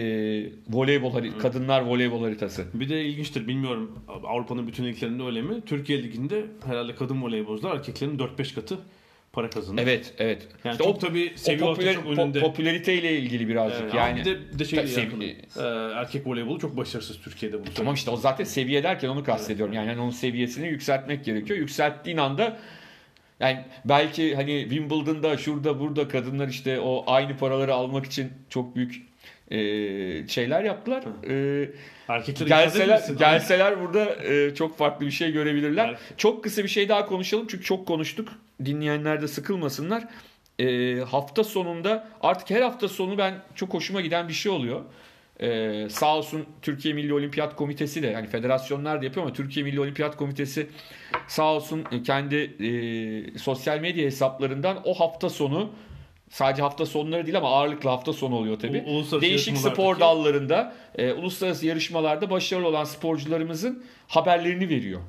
[SPEAKER 2] voleybol hari- kadınlar voleybol haritası.
[SPEAKER 1] Bir de ilginçtir bilmiyorum Avrupa'nın bütün liglerinde öyle mi? Türkiye liginde herhalde kadın voleybolcular erkeklerin 4-5 katı para kazanır.
[SPEAKER 2] Evet, evet.
[SPEAKER 1] Yani
[SPEAKER 2] İşte
[SPEAKER 1] çok
[SPEAKER 2] o,
[SPEAKER 1] tabii
[SPEAKER 2] o
[SPEAKER 1] seviye
[SPEAKER 2] popüler,
[SPEAKER 1] çok önünde.
[SPEAKER 2] popülariteyle ilgili birazcık
[SPEAKER 1] Evet,
[SPEAKER 2] yani.
[SPEAKER 1] bir de, bir de şey
[SPEAKER 2] Tabii,
[SPEAKER 1] yakın.
[SPEAKER 2] sev-
[SPEAKER 1] Ee, erkek voleybolu çok başarısız Türkiye'de bunu.
[SPEAKER 2] Tamam işte o zaten seviye derken onu kastediyorum. Yani hani onun seviyesini yükseltmek gerekiyor. Yükselttiğin anda yani belki hani Wimbledon'da şurada burada kadınlar işte o aynı paraları almak için çok büyük e, şeyler yaptılar. E,
[SPEAKER 1] Erkekler
[SPEAKER 2] gelseler gelseler burada e, çok farklı bir şey görebilirler.
[SPEAKER 1] Evet.
[SPEAKER 2] Çok kısa bir şey daha konuşalım çünkü çok konuştuk. Dinleyenler de sıkılmasınlar. E, hafta sonunda artık her hafta sonu ben çok hoşuma giden bir şey oluyor. Ee, sağ olsun Türkiye Milli Olimpiyat Komitesi de yani federasyonlar da yapıyor ama Türkiye Milli Olimpiyat Komitesi sağ olsun kendi e, sosyal medya hesaplarından o hafta sonu sadece hafta sonları değil ama ağırlıklı hafta sonu oluyor
[SPEAKER 1] uluslararası
[SPEAKER 2] Değişik spor dallarında e, uluslararası yarışmalarda başarılı olan sporcularımızın haberlerini veriyor.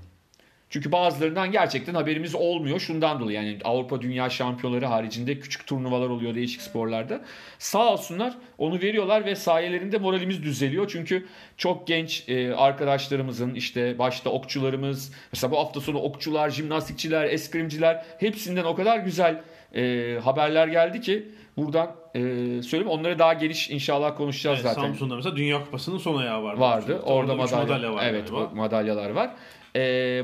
[SPEAKER 2] Çünkü bazılarından gerçekten haberimiz olmuyor. Şundan dolayı yani Avrupa Dünya Şampiyonları haricinde küçük turnuvalar oluyor değişik sporlarda. Sağ olsunlar onu veriyorlar ve sayelerinde moralimiz düzeliyor. Çünkü çok genç e, arkadaşlarımızın işte başta okçularımız mesela bu hafta sonu okçular, jimnastikçiler, eskrimciler hepsinden o kadar güzel e, haberler geldi ki buradan e, söyleyeyim onları daha geniş inşallah konuşacağız
[SPEAKER 1] Evet,
[SPEAKER 2] zaten
[SPEAKER 1] Samsun'da mesela Dünya Kupası'nın son ayağı vardı.
[SPEAKER 2] vardı. Orada
[SPEAKER 1] üç
[SPEAKER 2] madalya,
[SPEAKER 1] var
[SPEAKER 2] evet, o madalyalar var.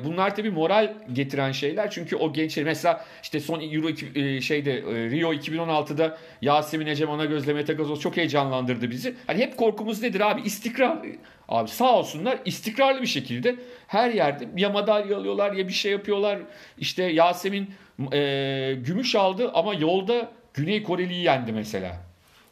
[SPEAKER 2] Bunlar tabii moral getiren şeyler çünkü o gençler mesela işte son Euro şeyde Rio 2016'da Yasemin Ecem Anagöz'le Mete Gazoz çok heyecanlandırdı bizi. Hani hep korkumuz nedir abi? İstikrar. Abi sağ olsunlar istikrarlı bir şekilde her yerde ya madalya alıyorlar ya bir şey yapıyorlar. İşte Yasemin e, gümüş aldı ama yolda Güney Koreli'yi yendi mesela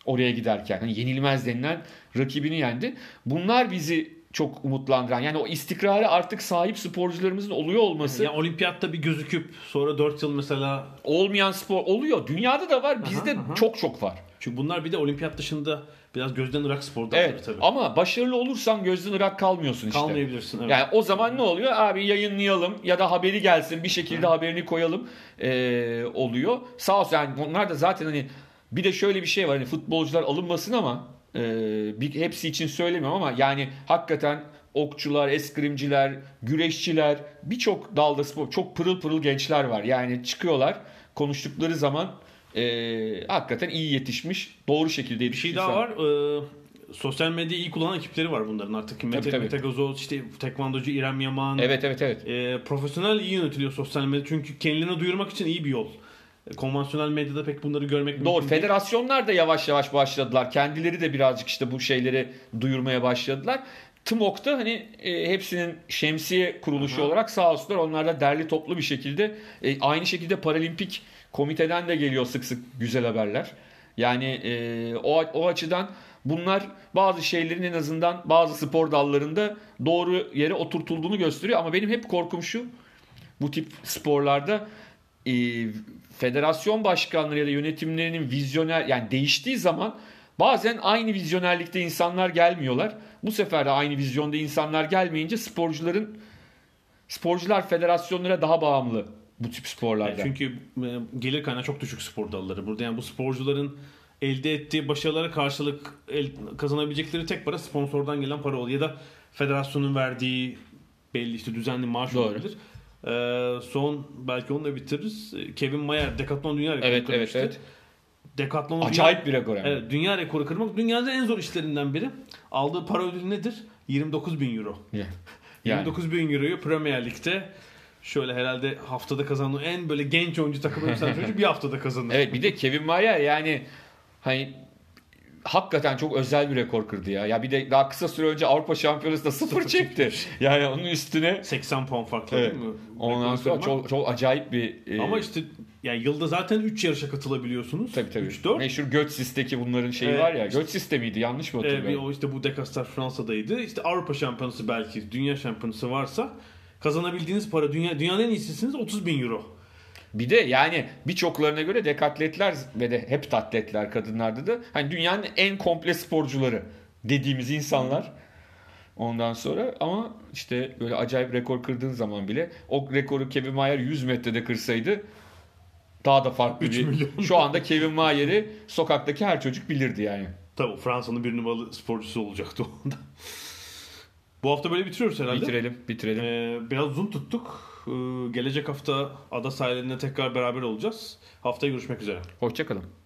[SPEAKER 2] oraya giderken. Hani yenilmez denilen rakibini yendi. Bunlar bizi çok umutlandıran. Yani o istikrara artık sahip sporcularımızın oluyor olması
[SPEAKER 1] Yani olimpiyatta bir gözüküp sonra 4 yıl mesela
[SPEAKER 2] olmayan spor oluyor. Dünyada da var, bizde
[SPEAKER 1] Aha, aha.
[SPEAKER 2] çok çok var.
[SPEAKER 1] çünkü bunlar bir de olimpiyat dışında biraz gözden ırak spor dalları
[SPEAKER 2] Evet.
[SPEAKER 1] tabii.
[SPEAKER 2] Ama başarılı olursan gözden ırak kalmıyorsun işte.
[SPEAKER 1] Kalmayabilirsin. Evet.
[SPEAKER 2] Yani o zaman ne oluyor? Abi yayınlayalım ya da haberi gelsin bir şekilde haberini koyalım ee, oluyor. Sağ olsun yani bunlar da zaten hani bir de şöyle bir şey var hani futbolcular alınmasın ama e, bir, hepsi için söylemiyorum ama yani hakikaten okçular, eskrimciler, güreşçiler birçok dalda spor çok pırıl pırıl gençler var. Yani çıkıyorlar konuştukları zaman e, hakikaten iyi yetişmiş doğru şekilde
[SPEAKER 1] bir
[SPEAKER 2] yetişmiş.
[SPEAKER 1] şey daha var. Ee, sosyal medyayı iyi kullanan ekipleri var bunların artık. Mete,
[SPEAKER 2] tabii.
[SPEAKER 1] Mete Gazoz, işte tekvandocu İrem Yaman.
[SPEAKER 2] Evet evet evet.
[SPEAKER 1] Ee, profesyonel iyi yönetiliyor sosyal medya çünkü kendilerini duyurmak için iyi bir yol. Ee, Konvansiyonel medyada pek bunları görmek
[SPEAKER 2] Doğru.
[SPEAKER 1] mümkün değil.
[SPEAKER 2] Federasyonlar da yavaş yavaş başladılar. Kendileri de birazcık işte bu şeyleri duyurmaya başladılar. TMOK'ta hani e, hepsinin şemsiye kuruluşu
[SPEAKER 1] Aha.
[SPEAKER 2] olarak sağ olsunlar onlar da derli toplu bir şekilde e, aynı şekilde paralimpik komiteden de geliyor sık sık güzel haberler. Yani e, o, o açıdan bunlar bazı şeylerin en azından bazı spor dallarında doğru yere oturtulduğunu gösteriyor. Ama benim hep korkum şu bu tip sporlarda e, federasyon başkanları ya da yönetimlerinin vizyoner yani değiştiği zaman bazen aynı vizyonerlikte insanlar gelmiyorlar. Bu sefer de aynı vizyonda insanlar gelmeyince sporcuların sporcular federasyonlara daha bağımlı bu tip sporlarda.
[SPEAKER 1] Çünkü e, gelir kaynağı çok düşük spor dalları. Burada yani bu sporcuların elde ettiği başarılara karşılık el, kazanabilecekleri tek para sponsordan gelen para oluyor. Ya da federasyonun verdiği belli işte düzenli maaş
[SPEAKER 2] Doğru.
[SPEAKER 1] olabilir. Ee, son belki onu da bitiririz. Kevin Mayer Decathlon Dünya Rekoru
[SPEAKER 2] Evet evet
[SPEAKER 1] kırmıştı.
[SPEAKER 2] evet.
[SPEAKER 1] Decathlon'un
[SPEAKER 2] Acayip bir rekor yani.
[SPEAKER 1] Evet, dünya rekoru kırmak dünyanın en zor işlerinden biri. Aldığı para ödülü nedir? 29 bin euro.
[SPEAKER 2] Yani. [laughs]
[SPEAKER 1] 29 bin euroyu Premier Lig'de şöyle herhalde haftada kazandığı en böyle genç oyuncu takımı [laughs] mesela çocuk bir haftada kazanır.
[SPEAKER 2] Evet bir de Kevin Mayer yani hani hakikaten çok özel bir rekor kırdı ya. Ya bir de daha kısa süre önce Avrupa Şampiyonası'nda sıfır çekti. Yani onun üstüne
[SPEAKER 1] 80 puan farklı
[SPEAKER 2] Evet.
[SPEAKER 1] değil mi?
[SPEAKER 2] ondan sonra çok çok acayip bir e,
[SPEAKER 1] Ama işte yani yılda zaten 3 yarışa katılabiliyorsunuz.
[SPEAKER 2] tabii tabii.
[SPEAKER 1] 3 4.
[SPEAKER 2] Meşhur Götzis'teki bunların şeyi
[SPEAKER 1] Evet,
[SPEAKER 2] var ya.
[SPEAKER 1] işte-
[SPEAKER 2] Götzis de miydi? Yanlış mı hatırlıyorum?
[SPEAKER 1] o işte bu Decastar Fransa'daydı. İşte Avrupa Şampiyonası belki, Dünya Şampiyonası varsa kazanabildiğiniz para dünya dünyanın en iyisisiniz 30 bin euro.
[SPEAKER 2] Bir de yani birçoklarına göre dekatletler ve de heptatletler kadınlarda da hani dünyanın en komple sporcuları dediğimiz insanlar. Ondan sonra ama işte böyle acayip rekor kırdığın zaman bile o rekoru Kevin Mayer 100 metrede kırsaydı daha da farklı bir.
[SPEAKER 1] milyon.
[SPEAKER 2] Şu anda Kevin Mayer'i sokaktaki her çocuk bilirdi yani.
[SPEAKER 1] Tabii Fransa'nın bir numaralı sporcusu olacaktı o anda. Bu hafta böyle bitiriyoruz herhalde.
[SPEAKER 2] Bitirelim, bitirelim.
[SPEAKER 1] Ee, biraz zoom tuttuk. Ee, gelecek hafta ada sahilinde tekrar beraber olacağız. Haftaya görüşmek üzere.
[SPEAKER 2] Hoşçakalın.